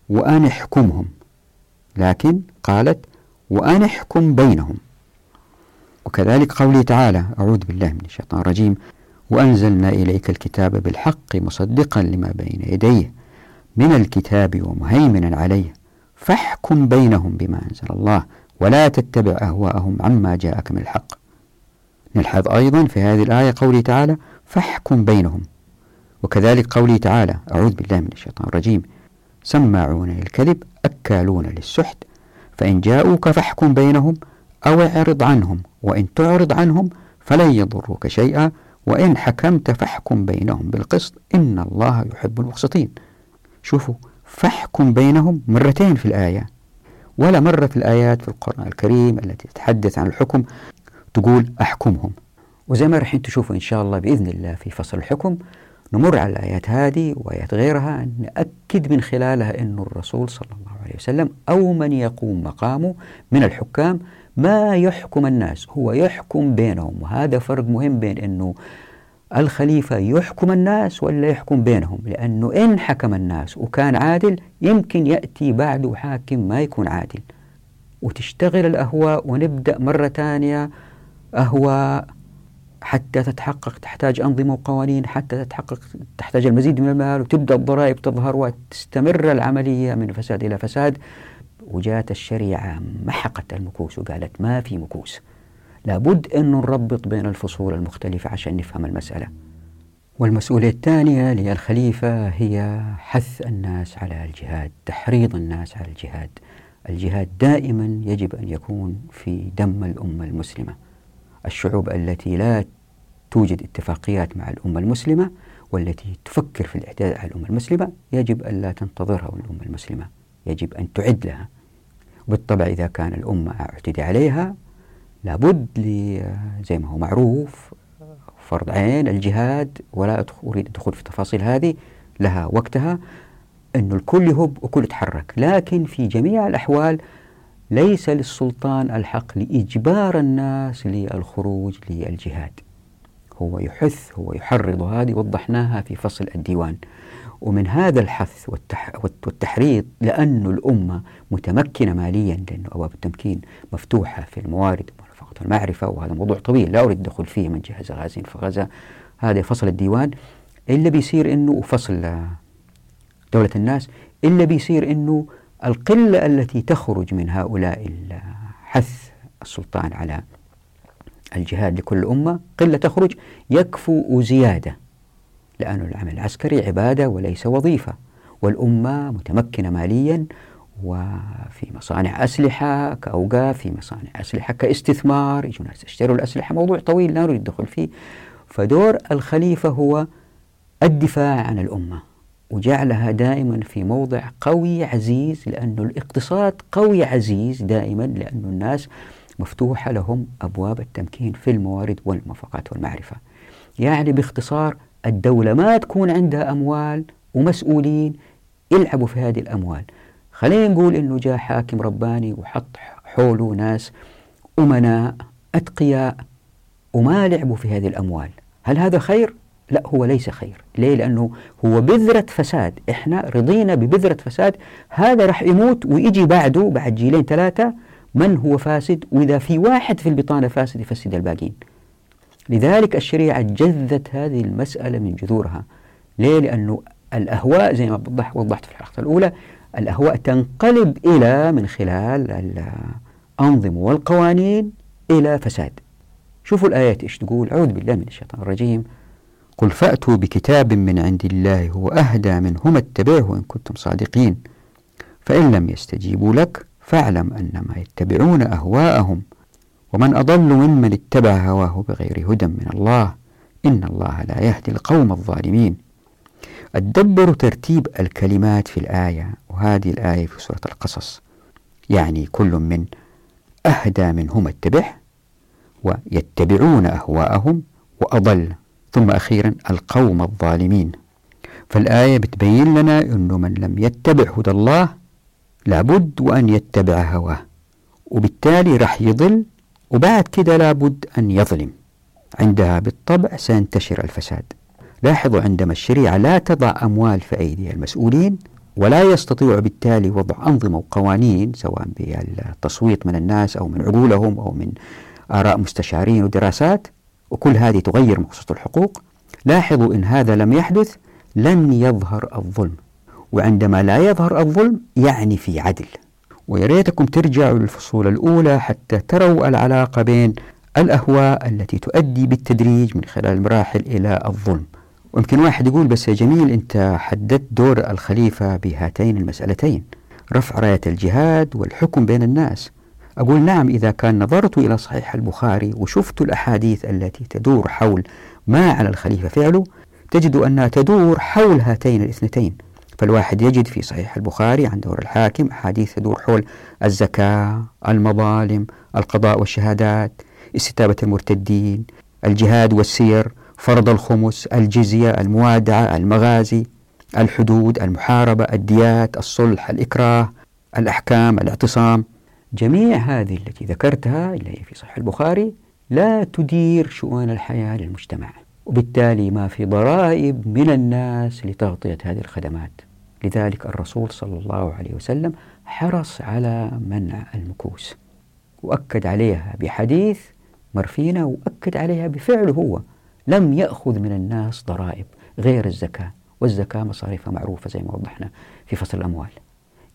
وأن احكمهم لكن قالت وأن احكم بينهم وكذلك قوله تعالى أعوذ بالله من الشيطان الرجيم وأنزلنا إليك الكتاب بالحق مصدقا لما بين يديه من الكتاب ومهيمنا عليه فاحكم بينهم بما أنزل الله ولا تتبع أهواءهم عما جاءك من الحق. نلحظ أيضا في هذه الآية قوله تعالى فاحكم بينهم. وكذلك قوله تعالى أعوذ بالله من الشيطان الرجيم سماعون للكذب أكالون للسحت فإن جاءوك فاحكم بينهم أو اعرض عنهم وإن تعرض عنهم فلن يضروك شيئا وإن حكمت فاحكم بينهم بالقسط إن الله يحب المقسطين. شوفوا فاحكم بينهم مرتين في الآية. ولا مرة في الآيات في القرآن الكريم التي تتحدث عن الحكم تقول أحكمهم. وزي ما راح تشوفوا إن شاء الله بإذن الله في فصل الحكم نمر على الآيات هذه وآيات غيرها نأكد من خلالها أن الرسول صلى الله عليه وسلم أو من يقوم مقامه من الحكام ما يحكم الناس؟ هو يحكم بينهم وهذا فرق مهم بين أنه الخليفة يحكم الناس ولا يحكم بينهم لأنه إن حكم الناس وكان عادل يمكن يأتي بعده حاكم ما يكون عادل. وتشتغل الأهواء ونبدأ مرة ثانية أهواء حتى تتحقق تحتاج أنظمة وقوانين حتى تتحقق تحتاج المزيد من المال وتبدأ الضرائب تظهر وتستمر العملية من فساد إلى فساد. وجاءت الشريعة محقت المكوس وقالت ما في مكوس. لابد أن نربط بين الفصول المختلفة عشان نفهم المسألة. والمسؤولية الثانية للخليفة هي حث الناس على الجهاد تحريض الناس على الجهاد. الجهاد دائما يجب أن يكون في دم الأمة المسلمة. الشعوب التي لا توجد اتفاقيات مع الأمة المسلمة والتي تفكر في الاعتداء على الأمة المسلمة يجب ألا تنتظرها الأمة المسلمة. يجب أن تعد لها. وبالطبع إذا كان الأمة اعتدى عليها لابد زي ما هو معروف فرض عين الجهاد ولا أريد الدخول في التفاصيل هذه لها وقتها أنه الكل يهب وكل يتحرك. لكن في جميع الأحوال ليس للسلطان الحق لإجبار الناس للخروج للجهاد. هو يحث هو يحرض هذه وضحناها في فصل الديوان. ومن هذا الحث والتح والتحريض لأن الأمة متمكنة ماليا لأن أبواب التمكين مفتوحة في الموارد فقط المعرفة وهذا موضوع طويل لا أريد الدخول فيه من جهز غازين فغزة هذا فصل الديوان. إلا بيصير إنه فصل دولة الناس إلا بيصير إنه القلة التي تخرج من هؤلاء حث السلطان على الجهاد لكل أمة قلة تخرج يكفو زيادة. لأن العمل العسكري عبادة وليس وظيفة والأمة متمكنة ماليا وفي مصانع أسلحة كأوقاف في مصانع أسلحة كاستثمار يجون الناس يشتروا الأسلحة. موضوع طويل لا نريد الدخول فيه. فدور الخليفة هو الدفاع عن الأمة وجعلها دائما في موضع قوي عزيز لأنه الاقتصاد قوي عزيز دائما لأن الناس مفتوحة لهم أبواب التمكين في الموارد والموافقات والمعرفة. يعني باختصار الدولة ما تكون عندها أموال ومسؤولين يلعبوا في هذه الأموال. خلينا نقول إنه جاء حاكم رباني وحط حوله ناس أمناء أتقياء وما لعبوا في هذه الأموال. هل هذا خير؟ لا هو ليس خير. ليه؟ لأنه هو بذرة فساد. إحنا رضينا ببذرة فساد. هذا راح يموت ويجي بعده بعد جيلين ثلاثة من هو فاسد؟ وإذا في واحد في البطانة فاسد يفسد الباقين. لذلك الشريعة جذت هذه المسألة من جذورها. ليه؟ لأنه الأهواء زي ما وضحت في الحلقة الأولى الأهواء تنقلب إلى من خلال الأنظمة والقوانين إلى فساد. شوفوا الآيات إيش تقول. أعوذ بالله من الشيطان الرجيم. قل فأتوا بكتاب من عند الله هو أهدى منهما اتبعه إن كنتم صادقين. فإن لم يستجيبوا لك فاعلم أنما يتبعون أهواءهم. ومن أضل ممن اتبع هواه بغير هدى من الله إن الله لا يهدي القوم الظالمين. أدبر ترتيب الكلمات في الآية وهذه الآية في سورة القصص. يعني كل من أهدى منهما اتبع ويتبعون أهواءهم وأضل. ثم أخيرا القوم الظالمين. فالآية بتبين لنا أنه من لم يتبع هدى الله لابد وأن يتبع هواه. وبالتالي راح يضل وبعد كده لابد أن يظلم. عندها بالطبع سينتشر الفساد. لاحظوا عندما الشريعة لا تضع أموال في أيدي المسؤولين ولا يستطيع بالتالي وضع أنظمة وقوانين سواء بالتصويت من الناس أو من عقولهم أو من آراء مستشارين ودراسات وكل هذه تغير مقصود الحقوق. لاحظوا إن هذا لم يحدث لن يظهر الظلم. وعندما لا يظهر الظلم يعني في عدل. ويا ريتكم ترجعوا للفصول الأولى حتى تروا العلاقة بين الأهواء التي تؤدي بالتدريج من خلال المراحل إلى الظلم. ويمكن واحد يقول بس يا جميل أنت حددت دور الخليفة بهاتين المسألتين رفع راية الجهاد والحكم بين الناس. أقول نعم إذا كان نظرت إلى صحيح البخاري وشفت الأحاديث التي تدور حول ما على الخليفة فعله تجد أنها تدور حول هاتين الاثنتين. فالواحد يجد في صحيح البخاري عن دور الحاكم أحاديث تدور حول الزكاة المظالم القضاء والشهادات استتابة المرتدين الجهاد والسير فرض الخمس الجزية الموادعة المغازي الحدود المحاربة الديات الصلح الإكراه الأحكام الاعتصام. جميع هذه التي ذكرتها اللي هي في صحيح البخاري لا تدير شؤون الحياة للمجتمع. وبالتالي ما في ضرائب من الناس لتغطية هذه الخدمات. لذلك الرسول صلى الله عليه وسلم حرص على منع المكوس. وأكد عليها بحديث مرفينة وأكد عليها بفعله هو. لم يأخذ من الناس ضرائب غير الزكاة والزكاة مصاريفها معروفة زي ما وضحنا في فصل الأموال.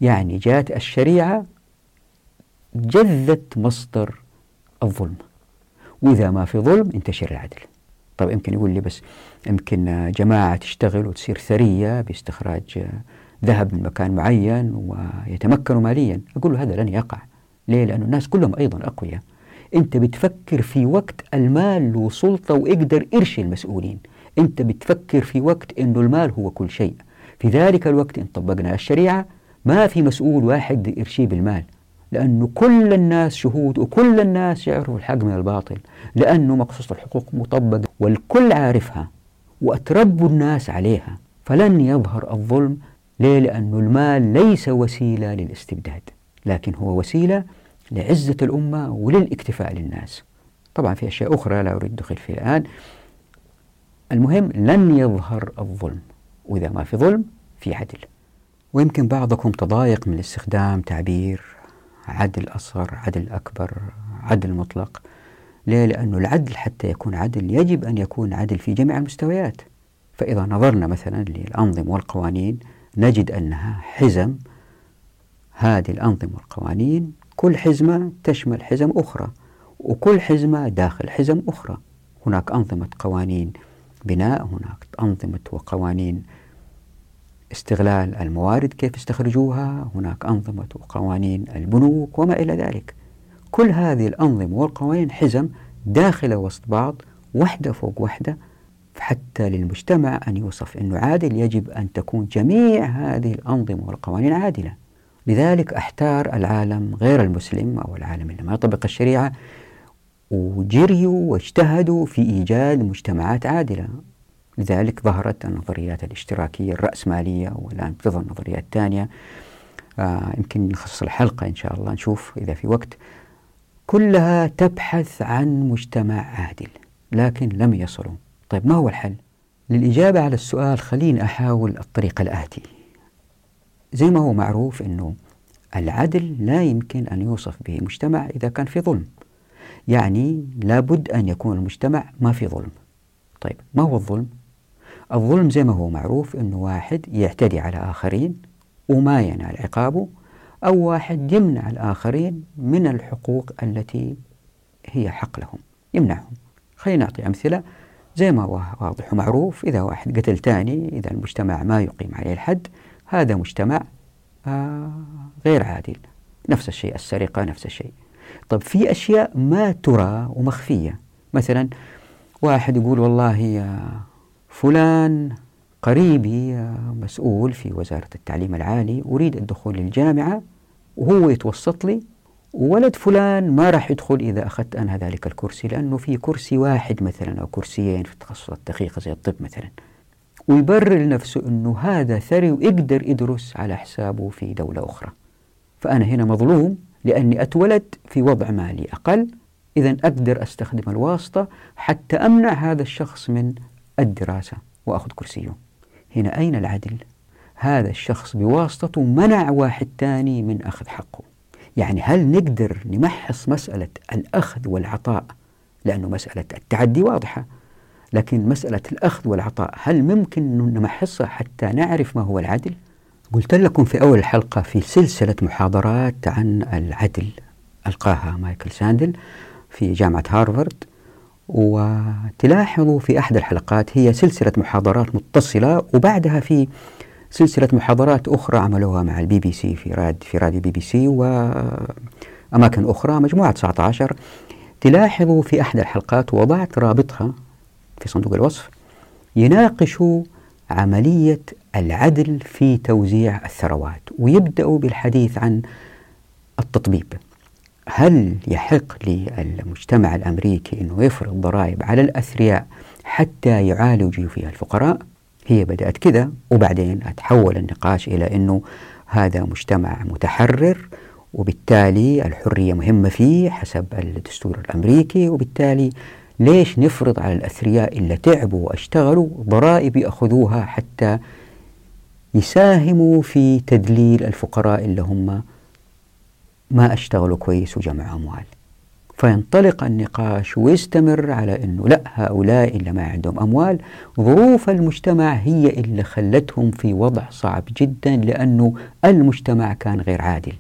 يعني جاءت الشريعة جذت مصدر الظلم. وإذا ما في ظلم انتشر العدل. طيب يمكن يقول لي بس يمكن جماعة تشتغل وتصير ثرية باستخراج ذهب من مكان معين ويتمكنوا ماليا. أقول له هذا لن يقع. ليه؟ لأن الناس كلهم أيضا أقوياء. أنت بتفكر في وقت المال له سلطة ويقدر يرشي المسؤولين. أنت بتفكر في وقت أنه المال هو كل شيء. في ذلك الوقت إن طبقنا الشريعة ما في مسؤول واحد يرشيه بالمال. لأنه كل الناس شهود وكل الناس يعرفوا الحق من الباطل. لأنه مقصوص الحقوق مطبق والكل عارفها وأتربوا الناس عليها. فلن يظهر الظلم ليه؟ لأنه المال ليس وسيلة للاستبداد لكن هو وسيلة لعزة الأمة وللاكتفاء للناس. طبعا في أشياء أخرى لا أريد الدخول فيها الآن. المهم لن يظهر الظلم. وإذا ما في ظلم في عدل. ويمكن بعضكم تضايق من استخدام تعبير عدل أصغر عدل أكبر عدل مطلق. ليه؟ لأنه العدل حتى يكون عدل يجب أن يكون عدل في جميع المستويات. فإذا نظرنا مثلا للأنظمة والقوانين نجد أنها حزم هذه الأنظمة والقوانين. كل حزمة تشمل حزم أخرى وكل حزمة داخل حزم أخرى. هناك أنظمة قوانين بناء هناك أنظمة وقوانين استغلال الموارد كيف يستخرجوها هناك أنظمة وقوانين البنوك وما إلى ذلك. كل هذه الأنظمة والقوانين حزم داخلة وسط بعض وحدة فوق وحدة حتى للمجتمع أن يوصف أنه عادل يجب أن تكون جميع هذه الأنظمة والقوانين عادلة. لذلك أحتار العالم غير المسلم أو العالم اللي ما يطبق الشريعة وجريوا واجتهدوا في إيجاد مجتمعات عادلة. لذلك ظهرت النظريات الاشتراكية الرأسمالية والآن تظهر نظريات ثانية آه يمكن نخصص الحلقة إن شاء الله نشوف إذا في وقت. كلها تبحث عن مجتمع عادل لكن لم يصلوا. طيب ما هو الحل؟ للإجابة على السؤال خليني أحاول الطريقة الآتي زي ما هو معروف أنه العدل لا يمكن أن يوصف به مجتمع إذا كان في ظلم يعني لابد أن يكون المجتمع ما في ظلم طيب ما هو الظلم؟ الظلم زي ما هو معروف أنه واحد يعتدي على آخرين وما ينال عقابه أو واحد يمنع الآخرين من الحقوق التي هي حق لهم يمنعهم خلينا نعطي أمثلة زي ما هو واضح ومعروف إذا واحد قتل تاني إذا المجتمع ما يقيم عليه الحد هذا مجتمع آه غير عادل. نفس الشيء السرقة نفس الشيء. طب في أشياء ما ترى ومخفية. مثلا واحد يقول والله فلان قريبي مسؤول في وزارة التعليم العالي أريد الدخول للجامعة وهو يتوسط لي وولد فلان ما راح يدخل إذا أخذت أنا ذلك الكرسي لأنه في كرسي واحد مثلا أو كرسيين في التخصصات الدقيقة زي الطب مثلا. ويبرر لنفسه أنه هذا ثري ويقدر يدرس على حسابه في دولة أخرى. فأنا هنا مظلوم لأني أتولد في وضع مالي أقل إذا أقدر أستخدم الواسطة حتى أمنع هذا الشخص من الدراسة وأخذ كرسيه. هنا أين العدل؟ هذا الشخص بواسطته منع واحد ثاني من أخذ حقه. يعني هل نقدر نمحص مسألة الأخذ والعطاء؟ لأنه مسألة التعدي واضحة. لكن مسألة الأخذ والعطاء هل ممكن نمحصها حتى نعرف ما هو العدل؟ قلت لكم في أول الحلقة في سلسلة محاضرات عن العدل ألقاها مايكل ساندل في جامعة هارفارد. وتلاحظوا في أحد الحلقات هي سلسلة محاضرات متصلة وبعدها في سلسلة محاضرات أخرى عملوها مع البي بي سي في راد في راديو بي بي سي وأماكن أخرى مجموعة 19 تلاحظوا في أحد الحلقات وضعت رابطها في صندوق الوصف يناقشوا عملية العدل في توزيع الثروات ويبدأوا بالحديث عن التطبيب. هل يحق للمجتمع الأمريكي أنه يفرض ضرائب على الأثرياء حتى يعالجوا فيها الفقراء؟ هي بدأت كذا وبعدين أتحول النقاش إلى أنه هذا مجتمع متحرر وبالتالي الحرية مهمة فيه حسب الدستور الأمريكي وبالتالي ليش نفرض على الأثرياء اللي تعبوا واشتغلوا ضرائب يأخذوها حتى يساهموا في تدليل الفقراء اللي هم ما أشتغلوا كويس وجمعوا أموال. فينطلق النقاش ويستمر على أنه لا هؤلاء اللي ما عندهم أموال. ظروف المجتمع هي اللي خلتهم في وضع صعب جدا لأنه المجتمع كان غير عادل.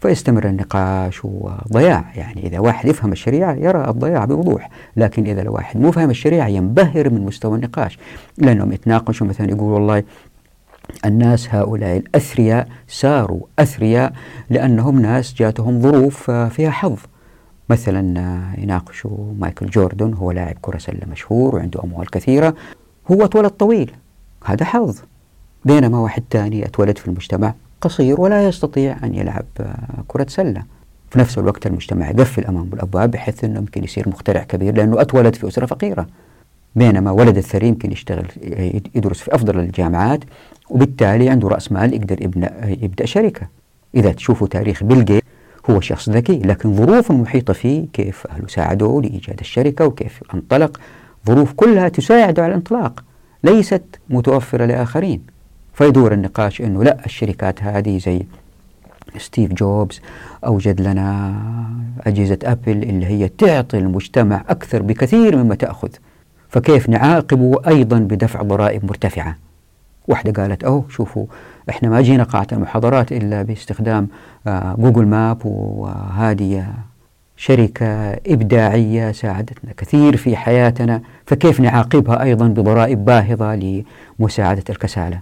فيستمر النقاش وضياع. يعني إذا واحد يفهم الشريعة يرى الضياع بوضوح. لكن إذا الواحد مو فاهم الشريعة ينبهر من مستوى النقاش. لأنهم يتناقشوا مثلا يقول والله الناس هؤلاء الأثرياء ساروا أثرياء لأنهم ناس جاتهم ظروف فيها حظ. مثلا يناقشوا مايكل جوردن هو لاعب كرة سلة مشهور وعنده أموال كثيرة. هو أتولد طويل. هذا حظ. بينما واحد ثاني أتولد في المجتمع قصير ولا يستطيع أن يلعب كرة سلة. في نفس الوقت المجتمع يقفل أمامه الأبواب بحيث أنه يمكن يصير مخترع كبير لأنه أتولد في أسرة فقيرة. بينما ولد الثري يمكن يشتغل يدرس في أفضل الجامعات وبالتالي عنده رأس مال يقدر يبنى يبدأ شركة. إذا تشوفوا تاريخ بيل جيت هو شخص ذكي لكن ظروف المحيطة فيه كيف أهله ساعدوه لإيجاد الشركة وكيف انطلق ظروف كلها تساعده على الانطلاق ليست متوفرة لآخرين. فيدور النقاش أنه لا الشركات هذه زي ستيف جوبز أوجد لنا أجهزة أبل اللي هي تعطي المجتمع أكثر بكثير مما تأخذ. فكيف نعاقبه أيضا بدفع ضرائب مرتفعة؟ واحدة قالت oh شوفوا إحنا ما جينا قاعة المحاضرات إلا باستخدام آه Google Maps وهذه شركة إبداعية ساعدتنا كثير في حياتنا فكيف نعاقبها أيضا بضرائب باهظة لمساعدة الكسالى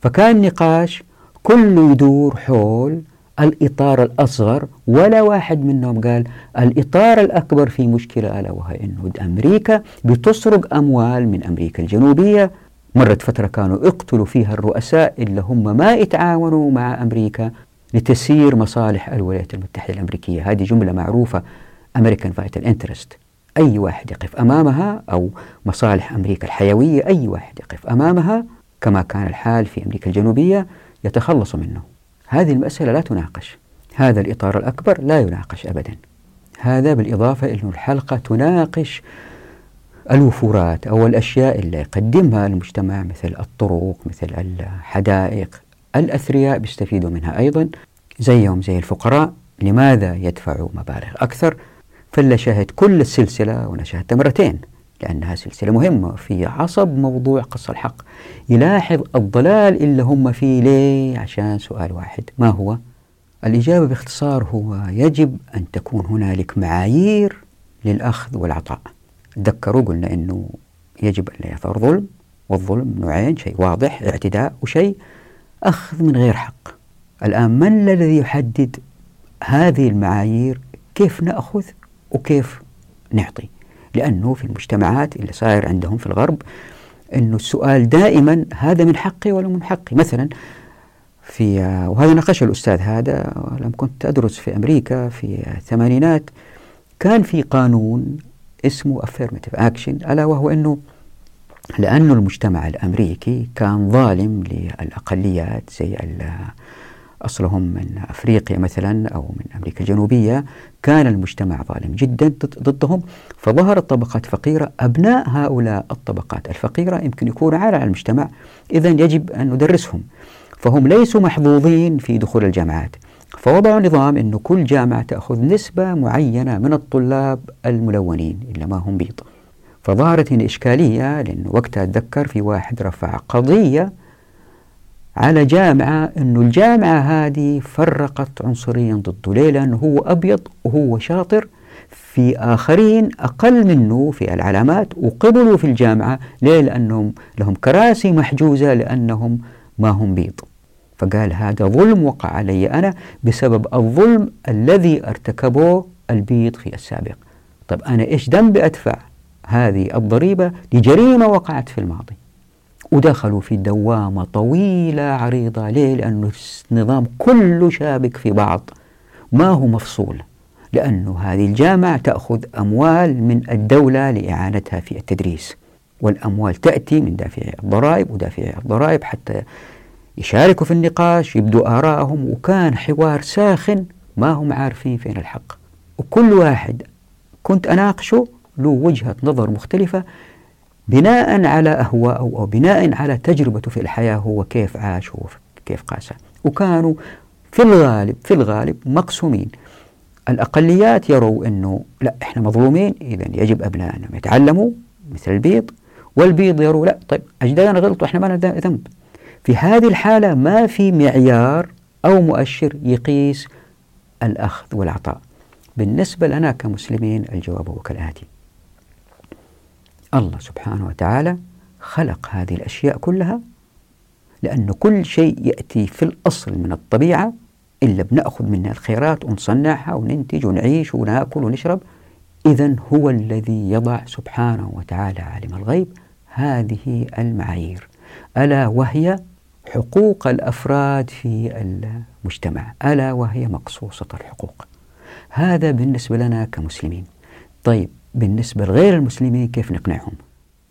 فكان نقاش كله يدور حول الإطار الأصغر ولا واحد منهم قال الإطار الأكبر في مشكلة ألا وهي أنه أمريكا بتسرق أموال من أمريكا الجنوبية مرت فترة كانوا يقتلوا فيها الرؤساء اللي هم ما يتعاونوا مع أمريكا لتسيير مصالح الولايات المتحدة الأمريكية. هذه جملة معروفة. American Vital Interest. أي واحد يقف أمامها أو مصالح أمريكا الحيوية أي واحد يقف أمامها كما كان الحال في أمريكا الجنوبية يتخلص منه. هذه المسألة لا تناقش. هذا الإطار الأكبر لا يناقش أبدا. هذا بالإضافة إلى الحلقة تناقش الوفورات أو الأشياء اللي يقدمها المجتمع مثل الطرق مثل الحدائق. الأثرياء بيستفيدوا منها أيضا زيهم زي الفقراء. لماذا يدفعوا مبالغ أكثر؟ فلا شاهد كل السلسلة وأنا شاهدتها مرتين لأنها سلسلة مهمة في عصب موضوع قص الحق. يلاحظ الضلال اللي هم فيه ليه؟ عشان سؤال واحد. ما هو؟ الإجابة باختصار هو يجب أن تكون هنالك معايير للأخذ والعطاء. تذكروا قلنا أنه يجب أن لا يثار ظلم والظلم نوعين شيء واضح اعتداء وشيء أخذ من غير حق. الآن من الذي يحدد هذه المعايير؟ كيف نأخذ وكيف نعطي؟ لأنه في المجتمعات اللي صاير عندهم في الغرب أنه السؤال دائما هذا من حقي ولا من حقي؟ مثلا في وهذا ناقش الأستاذ هذا لما كنت أدرس في أمريكا في الثمانينات كان في قانون اسمه affirmative action ألا وهو أنه لأن المجتمع الأمريكي كان ظالم للأقليات زي أصلهم من أفريقيا مثلا أو من أمريكا الجنوبية كان المجتمع ظالم جدا ضدهم. فظهرت طبقات فقيرة أبناء هؤلاء الطبقات الفقيرة يمكن يكونوا على المجتمع إذا يجب أن ندرسهم. فهم ليسوا محظوظين في دخول الجامعات. فوضعوا نظام أنه كل جامعة تأخذ نسبة معينة من الطلاب الملونين اللي ما هم بيض فظهرت هنا إشكالية لأنه وقتها أتذكر في واحد رفع قضية على جامعة أنه الجامعة هذه فرقت عنصريا ضده ليه؟ لأنه هو أبيض وهو شاطر في آخرين أقل منه في العلامات وقبلوا في الجامعة ليه؟ لأنهم لهم كراسي محجوزة لأنهم ما هم بيض فقال هذا ظلم وقع علي أنا بسبب الظلم الذي ارتكبه البيض في السابق. طب أنا إيش ذنبي أدفع هذه الضريبة لجريمة وقعت في الماضي؟ ودخلوا في دوامة طويلة عريضة. ليه؟ لأنه النظام كله شابك في بعض. ما هو مفصول لأنه هذه الجامعة تأخذ أموال من الدولة لإعانتها في التدريس والأموال تأتي من دافعي الضرائب ودافعي الضرائب حتى يشاركوا في النقاش يبدوا آرائهم وكان حوار ساخن ما هم عارفين فين الحق. وكل واحد كنت أناقشه له وجهة نظر مختلفة بناء على أهواءه أو بناء على تجربته في الحياة هو كيف عاش هو كيف قاسها وكانوا في الغالب في الغالب مقسومين. الأقليات يروا أنه لا إحنا مظلومين إذا يجب أبنائنا يتعلموا مثل البيض والبيض يروا لا طيب أجدادنا غلطوا إحنا ما لنا ذنب. في هذه الحالة ما في معيار أو مؤشر يقيس الأخذ والعطاء. بالنسبة لنا كمسلمين الجواب هو كالآتي. الله سبحانه وتعالى خلق هذه الأشياء كلها لأن كل شيء يأتي في الأصل من الطبيعة إلا بنأخذ منها الخيرات ونصنعها وننتج ونعيش ونأكل ونشرب. إذا هو الذي يضع سبحانه وتعالى عالم الغيب. هذه المعايير. ألا وهي حقوق الأفراد في المجتمع ألا وهي مقصوصة الحقوق. هذا بالنسبة لنا كمسلمين. طيب بالنسبة لغير المسلمين كيف نقنعهم؟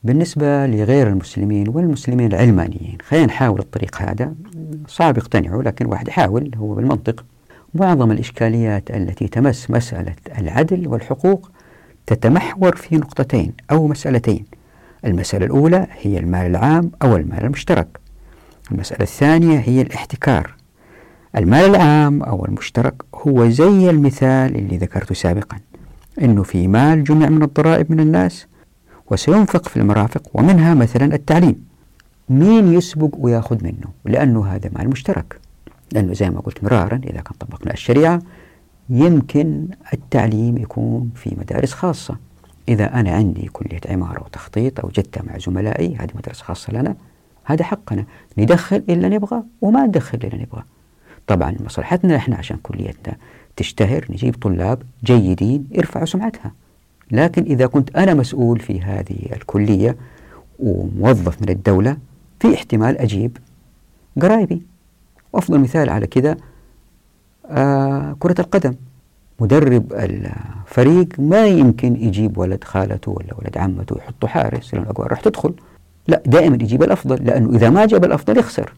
بالنسبة لغير المسلمين والمسلمين العلمانيين خلينا نحاول الطريق هذا. صعب يقتنعوا لكن واحد يحاول هو بالمنطق. معظم الإشكاليات التي تمس مسألة العدل والحقوق تتمحور في نقطتين أو مسألتين. المسألة الأولى هي المال العام أو المال المشترك. المسألة الثانية هي الاحتكار. المال العام أو المشترك هو زي المثال اللي ذكرته سابقا أنه في مال جمع من الضرائب من الناس وسينفق في المرافق ومنها مثلا التعليم. مين يسبق ويأخذ منه؟ لأنه هذا مال مشترك. لأنه زي ما قلت مرارا إذا كان طبقنا الشريعة يمكن التعليم يكون في مدارس خاصة. إذا أنا عندي كلية عمارة وتخطيط أو جدة مع زملائي هذه مدرسة خاصة لنا هذا حقنا. ندخل إلا نبغى وما ندخل إلا نبغى. طبعا مصلحتنا إحنا عشان كليتنا تشتهر نجيب طلاب جيدين يرفعوا سمعتها. لكن إذا كنت أنا مسؤول في هذه الكلية وموظف من الدولة في احتمال أجيب قرايبي. وأفضل مثال على كذا آه كرة القدم. مدرب الفريق ما يمكن يجيب ولد خالته ولا ولد عمته ويحطه حارس لأن الأجواء راح تدخل. لا دائما يجيب الأفضل لأنه إذا ما جاب الأفضل يخسر.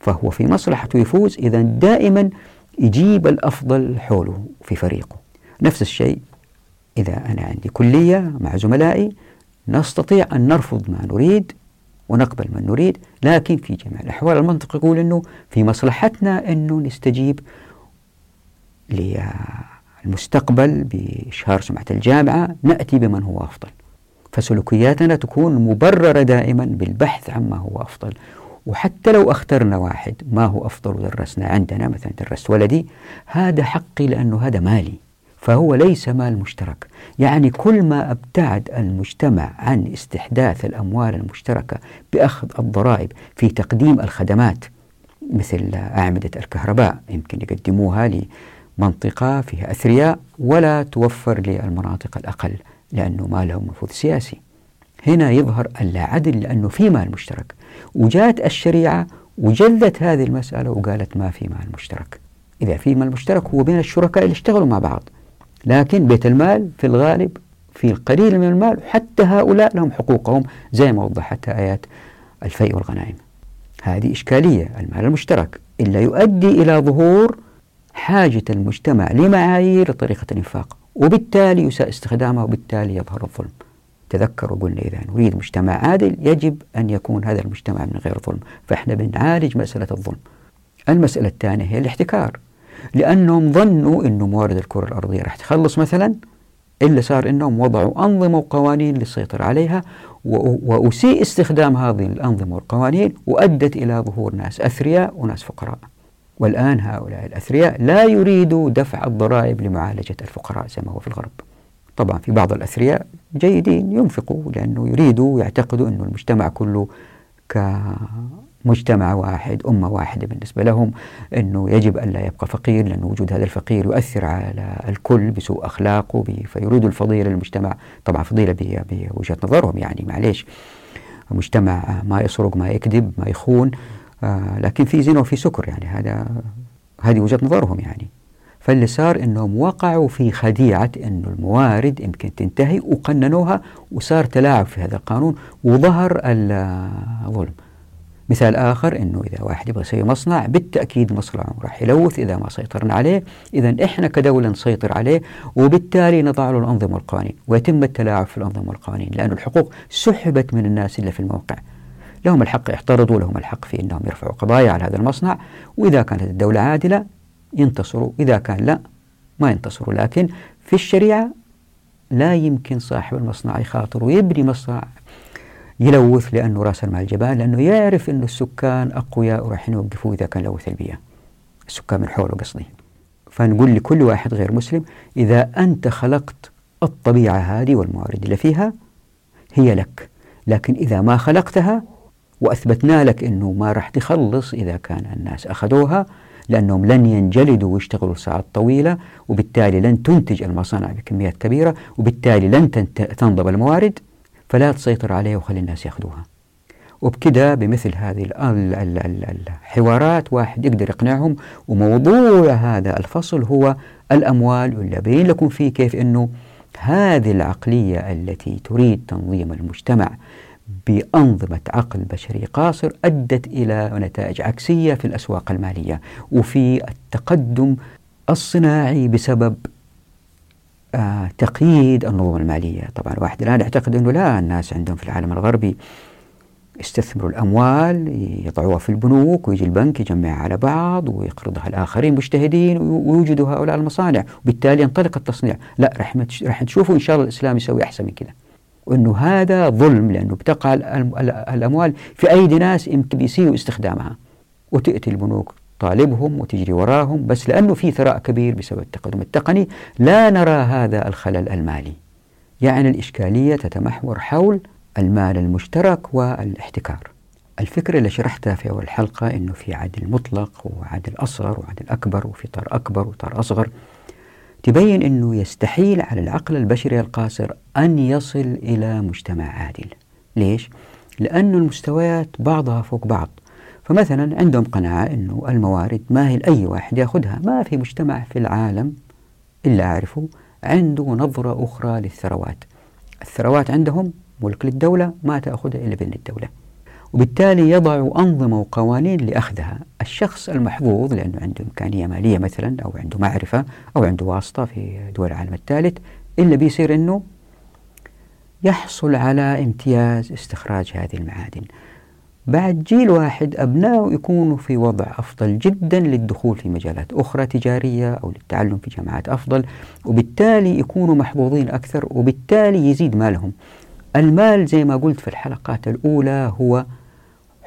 فهو في مصلحته يفوز إذا دائما يجيب الأفضل حوله في فريقه. نفس الشيء إذا أنا عندي كلية مع زملائي نستطيع أن نرفض ما نريد ونقبل من نريد لكن في جميع الأحوال المنطق يقول أنه في مصلحتنا أنه نستجيب للمستقبل بإشهار سمعة الجامعة نأتي بمن هو أفضل. فسلوكياتنا تكون مبررة دائما بالبحث عما هو أفضل. وحتى لو أخترنا واحد ما هو أفضل ودرسنا عندنا مثلا درست ولدي هذا حقي لأنه هذا مالي فهو ليس مال مشترك. يعني كل ما أبتعد المجتمع عن استحداث الأموال المشتركة بأخذ الضرائب في تقديم الخدمات مثل أعمدة الكهرباء يمكن يقدموها لمنطقة فيها أثرياء ولا توفر للمناطق الأقل. لأنه ما لهم نفوذ سياسي. هنا يظهر اللاعدل لأنه في مال مشترك. وجاءت الشريعة وجلت هذه المسألة وقالت ما في مال مشترك. إذا في مال مشترك هو بين الشركاء اللي اشتغلوا مع بعض. لكن بيت المال في الغالب في القليل من المال حتى هؤلاء لهم حقوقهم زي ما وضحتها آيات الفيء والغنائم. هذه إشكالية المال المشترك. إلا يؤدي إلى ظهور حاجة المجتمع لمعايير طريقة الإنفاق. وبالتالي يساء استخدامها وبالتالي يظهر الظلم. تذكروا قلنا إذا نريد مجتمع عادل يجب أن يكون هذا المجتمع من غير ظلم. فإحنا بنعالج مسألة الظلم. المسألة الثانية هي الاحتكار. لأنهم ظنوا أنه موارد الكرة الأرضية راح تخلص مثلا إلا صار أنهم وضعوا أنظمة وقوانين للسيطرة عليها وأسيء استخدام هذه الأنظمة والقوانين وأدت إلى ظهور ناس أثرياء وناس فقراء. والآن هؤلاء الأثرياء لا يريدوا دفع الضرائب لمعالجة الفقراء زي ما هو في الغرب. طبعا في بعض الأثرياء جيدين ينفقوا لأنه يريدوا ويعتقدوا أن المجتمع كله كمجتمع واحد أمة واحدة بالنسبة لهم أنه يجب أن لا يبقى فقير لأن وجود هذا الفقير يؤثر على الكل بسوء أخلاقه فيريدوا الفضيلة للمجتمع. طبعا فضيلة بوجهة نظرهم يعني معليش. مجتمع ما يسرق ما يكذب ما يخون. آه لكن في زنا وفي سكر يعني هذا هذه وجهة نظرهم يعني فاللي صار إنهم وقعوا في خديعة انه الموارد يمكن تنتهي وقننوها وصار تلاعب في هذا القانون وظهر الظلم. مثال آخر إنه إذا واحد يبغى يسوي مصنع بالتأكيد مصنعه راح يلوث إذا ما سيطرنا عليه، إذا إحنا كدولة نسيطر عليه وبالتالي نضع له الأنظمة والقوانين، ويتم التلاعب في الأنظمة والقوانين لأن الحقوق سحبت من الناس اللي في الموقع. لهم الحق يعترضوا لهم الحق في إنهم يرفعوا قضايا على هذا المصنع وإذا كانت الدولة عادلة ينتصروا إذا كان لا ما ينتصروا لكن في الشريعة لا يمكن صاحب المصنع يخاطر ويبني مصنع يلوث لأنه رأس المال جبان لأنه يعرف أن السكان أقوياء وراح يوقفوا إذا كان لوث البيئة السكان من حوله قصدي. فنقول لكل واحد غير مسلم إذا أنت خلقت الطبيعة هذه والموارد اللي فيها هي لك لكن إذا ما خلقتها وأثبتنا لك أنه ما راح تخلص إذا كان الناس أخذوها لأنهم لن ينجلدوا ويشتغلوا ساعات طويلة وبالتالي لن تنتج المصانع بكميات كبيرة وبالتالي لن تنضب الموارد فلا تسيطر عليها وخلي الناس يأخذوها. وبكذا بمثل هذه الحوارات واحد يقدر يقنعهم وموضوع هذا الفصل هو الأموال واللي أبين لكم فيه كيف أنه هذه العقلية التي تريد تنظيم المجتمع بأنظمة عقل بشري قاصر أدت إلى نتائج عكسية في الأسواق المالية وفي التقدم الصناعي بسبب آه تقييد النظم المالية. طبعا الواحد الآن يعتقد أنه لا الناس عندهم في العالم الغربي يستثمروا الأموال يضعوها في البنوك ويجي البنك يجمعها على بعض ويقرضها الآخرين مجتهدين ويوجدوا هؤلاء المصانع. وبالتالي ينطلق التصنيع. لا رح تشوفوا إن شاء الله الإسلام يسوي أحسن من كذا. وأنه هذا ظلم لأنه بتقع الأموال في أيدي ناس يمكن بيسيئوا استخدامها. وتأتي البنوك طالبهم وتجري وراهم بس لأنه في ثراء كبير بسبب التقدم التقني. لا نرى هذا الخلل المالي. يعني الإشكالية تتمحور حول المال المشترك والاحتكار. الفكرة اللي شرحتها في أول الحلقة أنه في عدل مطلق وعدل أصغر وعدل أكبر وفي طار أكبر وطار أصغر. تبين أنه يستحيل على العقل البشري القاصر أن يصل إلى مجتمع عادل. ليش؟ لأن المستويات بعضها فوق بعض. فمثلا عندهم قناعة أنه الموارد ما هي لأي واحد يأخذها. ما في مجتمع في العالم إلا أعرفه عنده نظرة أخرى للثروات. الثروات عندهم ملك للدولة ما تأخذها إلا بين الدولة. وبالتالي يضعوا أنظمة وقوانين لأخذها. الشخص المحظوظ لأنه عنده إمكانية مالية مثلا أو عنده معرفة أو عنده واسطة في دول العالم الثالث إلا بيصير أنه يحصل على امتياز استخراج هذه المعادن. بعد جيل واحد أبنائه يكونوا في وضع أفضل جدا للدخول في مجالات أخرى تجارية أو للتعلم في جامعات أفضل وبالتالي يكونوا محظوظين أكثر وبالتالي يزيد مالهم. المال زي ما قلت في الحلقات الأولى هو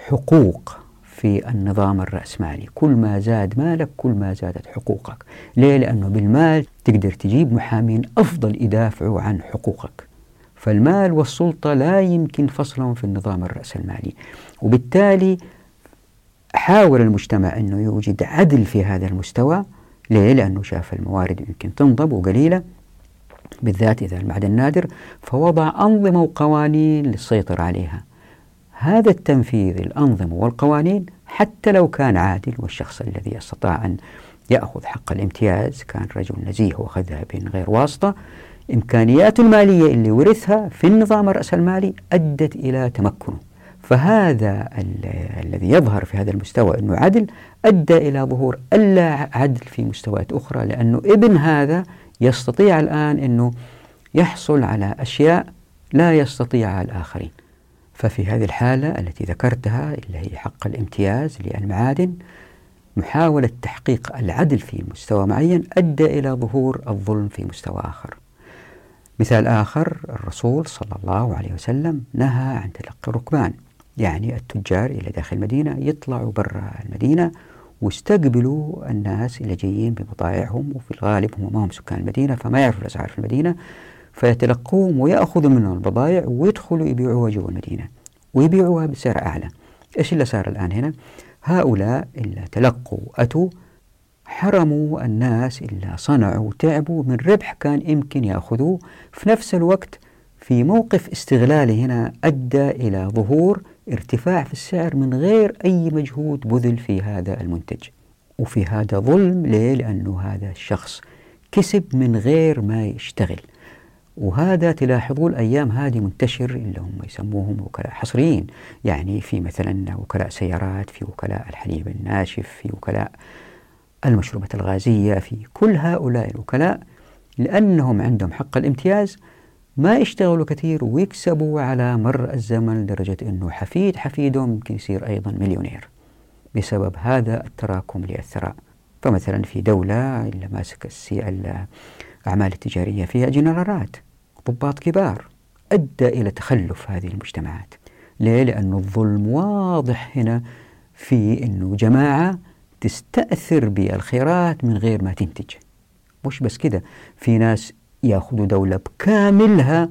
حقوق في النظام الرأسمالي. كل ما زاد مالك كل ما زادت حقوقك. ليه؟ لأنه بالمال تقدر تجيب محامين أفضل يدافعوا عن حقوقك. فالمال والسلطة لا يمكن فصلهم في النظام الرأسمالي. وبالتالي حاول المجتمع أنه يوجد عدل في هذا المستوى. ليه؟ لأنه شاف الموارد يمكن تنضب وقليلة بالذات إذا المعدن نادر فوضع أنظمة وقوانين للسيطرة عليها. هذا التنفيذ الأنظمة والقوانين حتى لو كان عادل والشخص الذي استطاع أن يأخذ حق الامتياز كان رجل نزيه وأخذها من غير واسطة إمكانياته المالية اللي ورثها في النظام الرأسمالي أدت إلى تمكنه. فهذا الذي يظهر في هذا المستوى أنه عدل أدى إلى ظهور ألا عدل في مستويات أخرى لأنه ابن هذا يستطيع الآن أنه يحصل على أشياء لا يستطيعها الآخرين. ففي هذه الحالة التي ذكرتها اللي هي حق الامتياز للمعادن محاولة تحقيق العدل في مستوى معين أدى إلى ظهور الظلم في مستوى آخر. مثال آخر الرسول صلى الله عليه وسلم نهى عن تلقي الركبان يعني التجار إلى داخل المدينة يطلعوا برا المدينة واستقبلوا الناس اللي جايين ببضائعهم وفي الغالب هم ما هم سكان المدينة فما يعرفوا الأسعار في المدينة. فيتلقوهم ويأخذوا منهم البضائع ويدخلوا يبيعوها جوا المدينة ويبيعوها بسعر أعلى. إيش اللي صار الآن هنا؟ هؤلاء اللي تلقوا أتوا حرموا الناس اللي صنعوا وتعبوا من ربح كان يمكن يأخذوه. في نفس الوقت في موقف استغلالي هنا أدى إلى ظهور ارتفاع في السعر من غير أي مجهود بذل في هذا المنتج. وفي هذا ظلم ليه؟ لأنه هذا الشخص كسب من غير ما يشتغل. وهذا تلاحظوا الأيام هذه منتشر اللي هم يسموهم وكلاء حصريين. يعني في مثلا وكلاء سيارات في وكلاء الحليب الناشف في وكلاء المشروبات الغازية في كل هؤلاء الوكلاء لأنهم عندهم حق الامتياز ما يشتغلوا كثير ويكسبوا على مر الزمن لدرجة أنه حفيد حفيدهم يمكن يصير أيضا مليونير بسبب هذا التراكم للثراء فمثلا في دولة اللي ماسك الأعمال التجارية فيها جنرالات. ضباط كبار. أدى إلى تخلف هذه المجتمعات. ليه؟ لأن الظلم واضح هنا في أنه جماعة تستأثر بالخيرات من غير ما تنتج. مش بس كده في ناس يأخذوا دولة بكاملها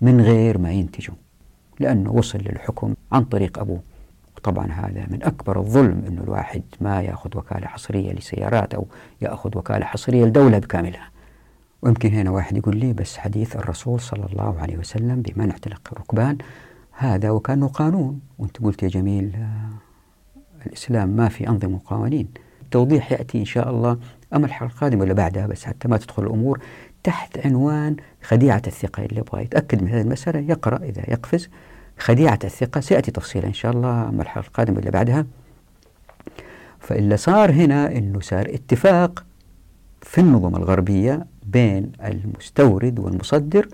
من غير ما ينتجوا. لأنه وصل للحكم عن طريق أبوه. طبعا هذا من أكبر الظلم أنه الواحد ما يأخذ وكالة حصرية لسيارات أو يأخذ وكالة حصرية لدولة بكاملها. ويمكن هنا واحد يقول لي بس حديث الرسول صلى الله عليه وسلم بمنع تلقي الركبان هذا وكانه قانون. وانت قلت يا جميل آه الإسلام ما في أنظمة وقوانين. التوضيح يأتي إن شاء الله أما الحلقة القادمة ولا بعدها بس حتى ما تدخل الأمور تحت عنوان خديعة الثقة اللي يبغى يتأكد من هذه المسألة يقرأ إذا يقفز. خديعة الثقة سيأتي تفصيلا إن شاء الله أما الحلقة القادمة اللي بعدها. فاللي صار هنا أنه صار اتفاق في النظم الغربية بين المستورد والمصدر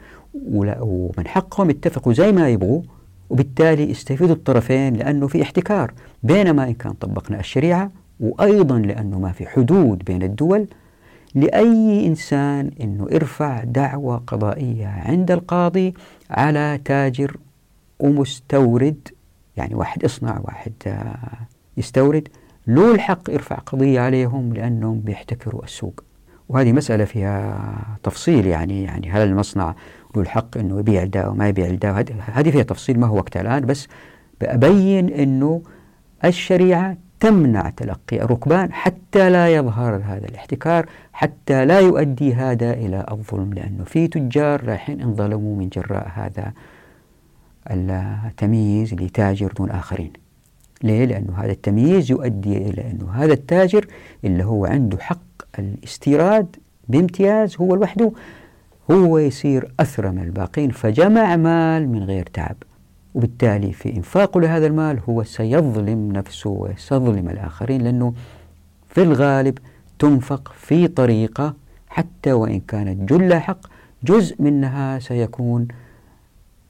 ومن حقهم يتفقوا زي ما يبغوا وبالتالي يستفيدوا الطرفين لأنه في احتكار. بينما إن كان طبقنا الشريعة وأيضا لأنه ما في حدود بين الدول لأي إنسان أنه يرفع دعوى قضائية عند القاضي على تاجر ومستورد يعني واحد يصنع واحد يستورد له الحق يرفع قضية عليهم لأنهم بيحتكروا السوق. وهذه مسألة فيها تفصيل يعني يعني هل المصنع له الحق أنه يبيع الدواء وما يبيع الدواء هذه فيها تفصيل ما هو وقتها الآن بس بأبين أنه الشريعة تمنع تلقي الركبان حتى لا يظهر هذا الاحتكار حتى لا يؤدي هذا إلى الظلم لأنه في تجار رايحين انظلموا من جراء هذا التمييز لتاجر دون آخرين ليه؟ لأنه هذا التمييز يؤدي إلى أنه هذا التاجر اللي هو عنده حق الاستيراد بامتياز هو لوحده هو يصير أثرى من الباقين فجمع مال من غير تعب. وبالتالي في إنفاقه لهذا المال هو سيظلم نفسه وسيظلم الآخرين لأنه في الغالب تنفق في طريقة حتى وإن كانت جل حق جزء منها سيكون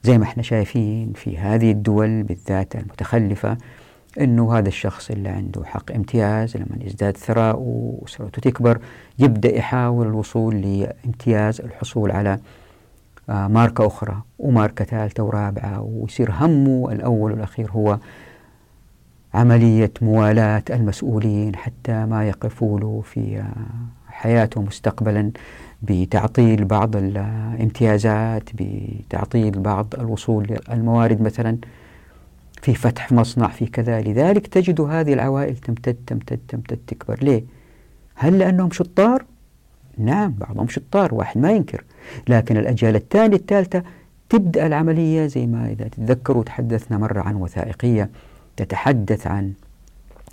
زي ما إحنا شايفين في هذه الدول بالذات المتخلفة إنه هذا الشخص اللي عنده حق امتياز لما يزداد ثراءه واسرته تكبر يبدأ يحاول الوصول لامتياز الحصول على آه، ماركة أخرى وماركة ثالثة ورابعة ويصير همه الأول والأخير هو عملية موالاة المسؤولين حتى ما يقفوا له في آه، حياته مستقبلا بتعطيل بعض الامتيازات بتعطيل بعض الوصول للموارد مثلا. في فتح مصنع في كذا لذلك تجد هذه العوائل تمتد تمتد تمتد تكبر ليه؟ هل لأنهم شطار؟ نعم بعضهم شطار واحد ما ينكر لكن الأجيال الثانية الثالثة تبدأ العملية زي ما إذا تتذكروا تحدثنا مرة عن وثائقية تتحدث عن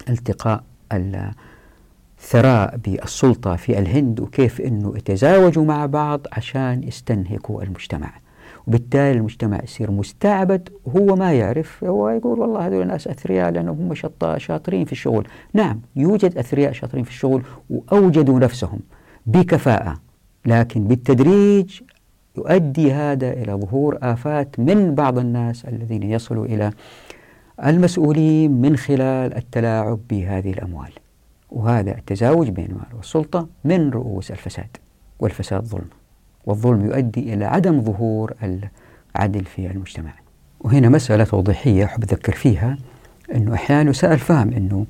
التقاء الثراء بالسلطة في الهند وكيف أنه يتزاوجوا مع بعض عشان يستنهكوا المجتمع وبالتالي المجتمع يصير مستعبد وهو ما يعرف هو يقول والله هذول الناس أثرياء لأنهم هم شاطرين في الشغل. نعم يوجد أثرياء شاطرين في الشغل وأوجدوا نفسهم بكفاءة لكن بالتدريج يؤدي هذا إلى ظهور آفات من بعض الناس الذين يصلوا إلى المسؤولين من خلال التلاعب بهذه الأموال. وهذا التزاوج بين المال والسلطة من رؤوس الفساد والفساد ظلم. والظلم يؤدي إلى عدم ظهور العدل في المجتمع. وهنا مسألة توضيحية أحب أذكر فيها أنه أحيانا يسأل فهم أنه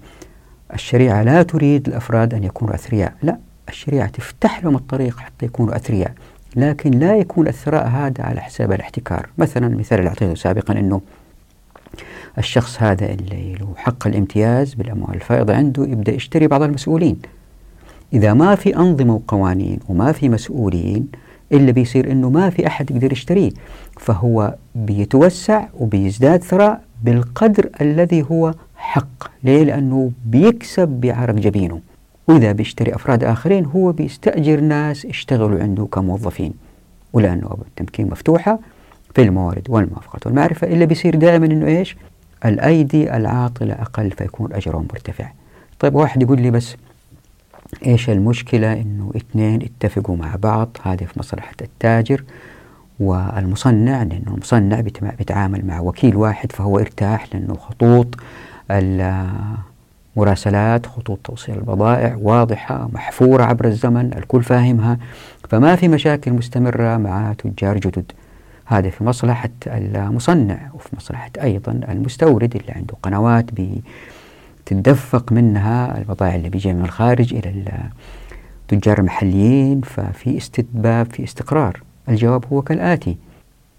الشريعة لا تريد الأفراد أن يكونوا أثرياء. لا الشريعة تفتح لهم الطريق حتى يكونوا أثرياء لكن لا يكون الثراء هذا على حساب الاحتكار. مثلا المثال اللي أعطيته سابقا أنه الشخص هذا اللي له حق الامتياز بالأموال الفائضة عنده يبدأ يشتري بعض المسؤولين. إذا ما في أنظمة وقوانين وما في مسؤولين إلا بيصير أنه ما في أحد يقدر يشتريه فهو بيتوسع وبيزداد ثراء بالقدر الذي هو حق. ليه؟ لأنه بيكسب بعرق جبينه. وإذا بيشتري أفراد آخرين هو بيستأجر ناس يشتغلوا عنده كموظفين. أبواب التمكين مفتوحة في الموارد والموافقات والمعرفة إلا بيصير دائما أنه إيش؟ الأيدي العاطلة أقل فيكون أجرهم مرتفع. طيب واحد يقول لي بس إيش المشكلة؟ أنه اثنين اتفقوا مع بعض هذه في مصلحة التاجر والمصنع لأنه المصنع بيتعامل مع وكيل واحد فهو ارتاح لأنه خطوط مراسلات خطوط توصيل البضائع واضحة محفورة عبر الزمن الكل فاهمها فما في مشاكل مستمرة مع تجار جدد. هذا في مصلحة المصنع وفي مصلحة أيضا المستورد اللي عنده قنوات بتدفق منها البضائع اللي بيجي من الخارج إلى التجار المحليين ففي استتباب في استقرار. الجواب هو كالآتي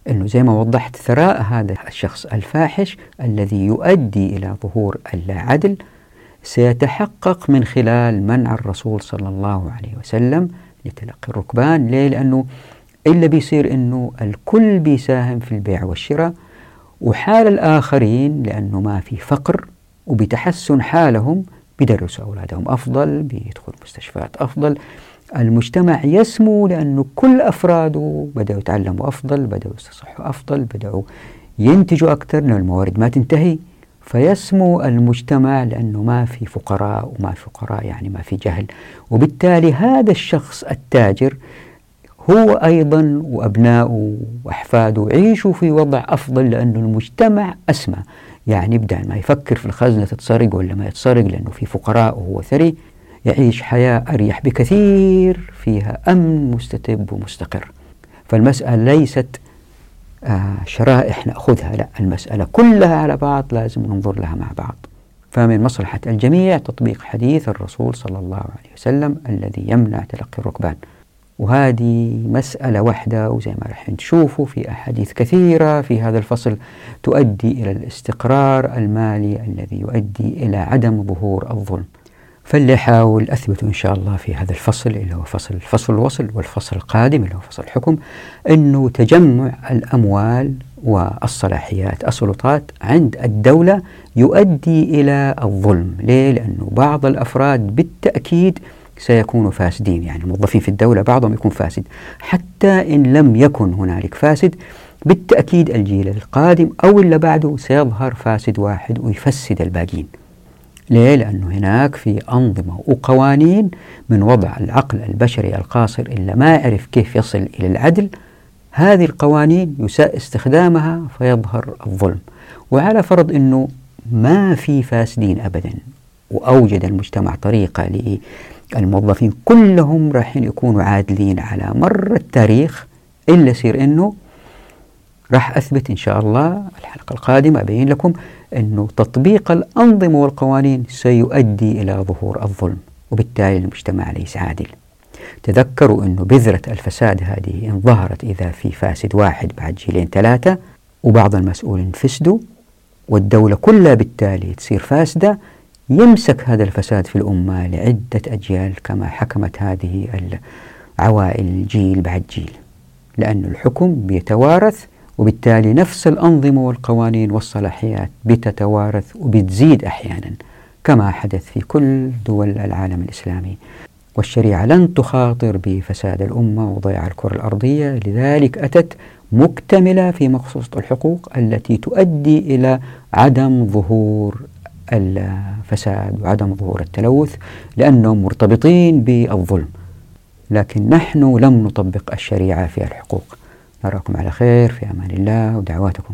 أنه زي ما وضحت ثراء هذا الشخص الفاحش الذي يؤدي إلى ظهور اللاعدل سيتحقق من خلال منع الرسول صلى الله عليه وسلم لتلقي الركبان. ليه؟ لأنه إلا بيصير أنه الكل بيساهم في البيع والشراء وحال الآخرين لأنه ما في فقر. وبتحسن حالهم بيدرسوا أولادهم أفضل بيدخلوا مستشفيات أفضل. المجتمع يسمو لأنه كل أفراده بدأوا يتعلموا أفضل بدأوا يستصحوا أفضل بدأوا ينتجوا أكثر لأن الموارد ما تنتهي. فيسمو المجتمع لأنه ما في فقراء وما في فقراء يعني ما في جهل. وبالتالي هذا الشخص التاجر هو أيضا وأبناؤه وأحفاده يعيشوا في وضع أفضل لأنه المجتمع أسمى. يعني بدل ما يفكر في الخزنة تتسرق ولا ما يتسرق لأنه في فقراء وهو ثري يعيش حياة أريح بكثير فيها أمن مستتب ومستقر. فالمسألة ليست آه شرائح نأخذها لا المسألة كلها على بعض لازم ننظر لها مع بعض. فمن مصلحة الجميع تطبيق حديث الرسول صلى الله عليه وسلم الذي يمنع تلقي الركبان. وهذه مسألة واحدة وزي ما راح تشوفوا في أحاديث كثيرة في هذا الفصل تؤدي إلى الاستقرار المالي الذي يؤدي إلى عدم ظهور الظلم فاللي أحاول أثبته إن شاء الله في هذا الفصل اللي هو فصل الفصل الوصل والفصل القادم اللي هو فصل الحكم أنه تجمع الأموال والصلاحيات السلطات عند الدولة يؤدي إلى الظلم ليه؟ لأنه بعض الأفراد بالتأكيد سيكونوا فاسدين يعني الموظفين في الدولة بعضهم يكون فاسد. حتى إن لم يكن هنالك فاسد بالتأكيد الجيل القادم أو اللي بعده سيظهر فاسد واحد ويفسد الباقين. ليه؟ لأنه هناك في أنظمة وقوانين من وضع العقل البشري القاصر إلا ما يعرف كيف يصل إلى العدل هذه القوانين يساء استخدامها فيظهر الظلم. وعلى فرض أنه ما في فاسدين أبدا وأوجد المجتمع طريقة للموظفين كلهم راح يكونوا عادلين على مر التاريخ إلا يصير أنه راح أثبت إن شاء الله الحلقة القادمة أبين لكم أنه تطبيق الأنظمة والقوانين سيؤدي إلى ظهور الظلم وبالتالي المجتمع ليس عادل. تذكروا أنه بذرة الفساد هذه إن ظهرت إذا في فاسد واحد بعد جيلين ثلاثة وبعض المسؤولين فسدوا والدولة كلها بالتالي تصير فاسدة. يمسك هذا الفساد في الأمة لعدة أجيال كما حكمت هذه العوائل جيل بعد جيل لأن الحكم بيتوارث وبالتالي نفس الأنظمة والقوانين والصلاحيات بتتوارث وبتزيد أحيانا كما حدث في كل دول العالم الإسلامي. والشريعة لن تخاطر بفساد الأمة وضياع الكرة الأرضية لذلك أتت مكتملة في مخصوص الحقوق التي تؤدي إلى عدم ظهور الفساد وعدم ظهور التلوث لأنهم مرتبطين بالظلم. لكن نحن لم نطبق الشريعة في الحقوق. نراكم على خير في أمان الله ودعواتكم.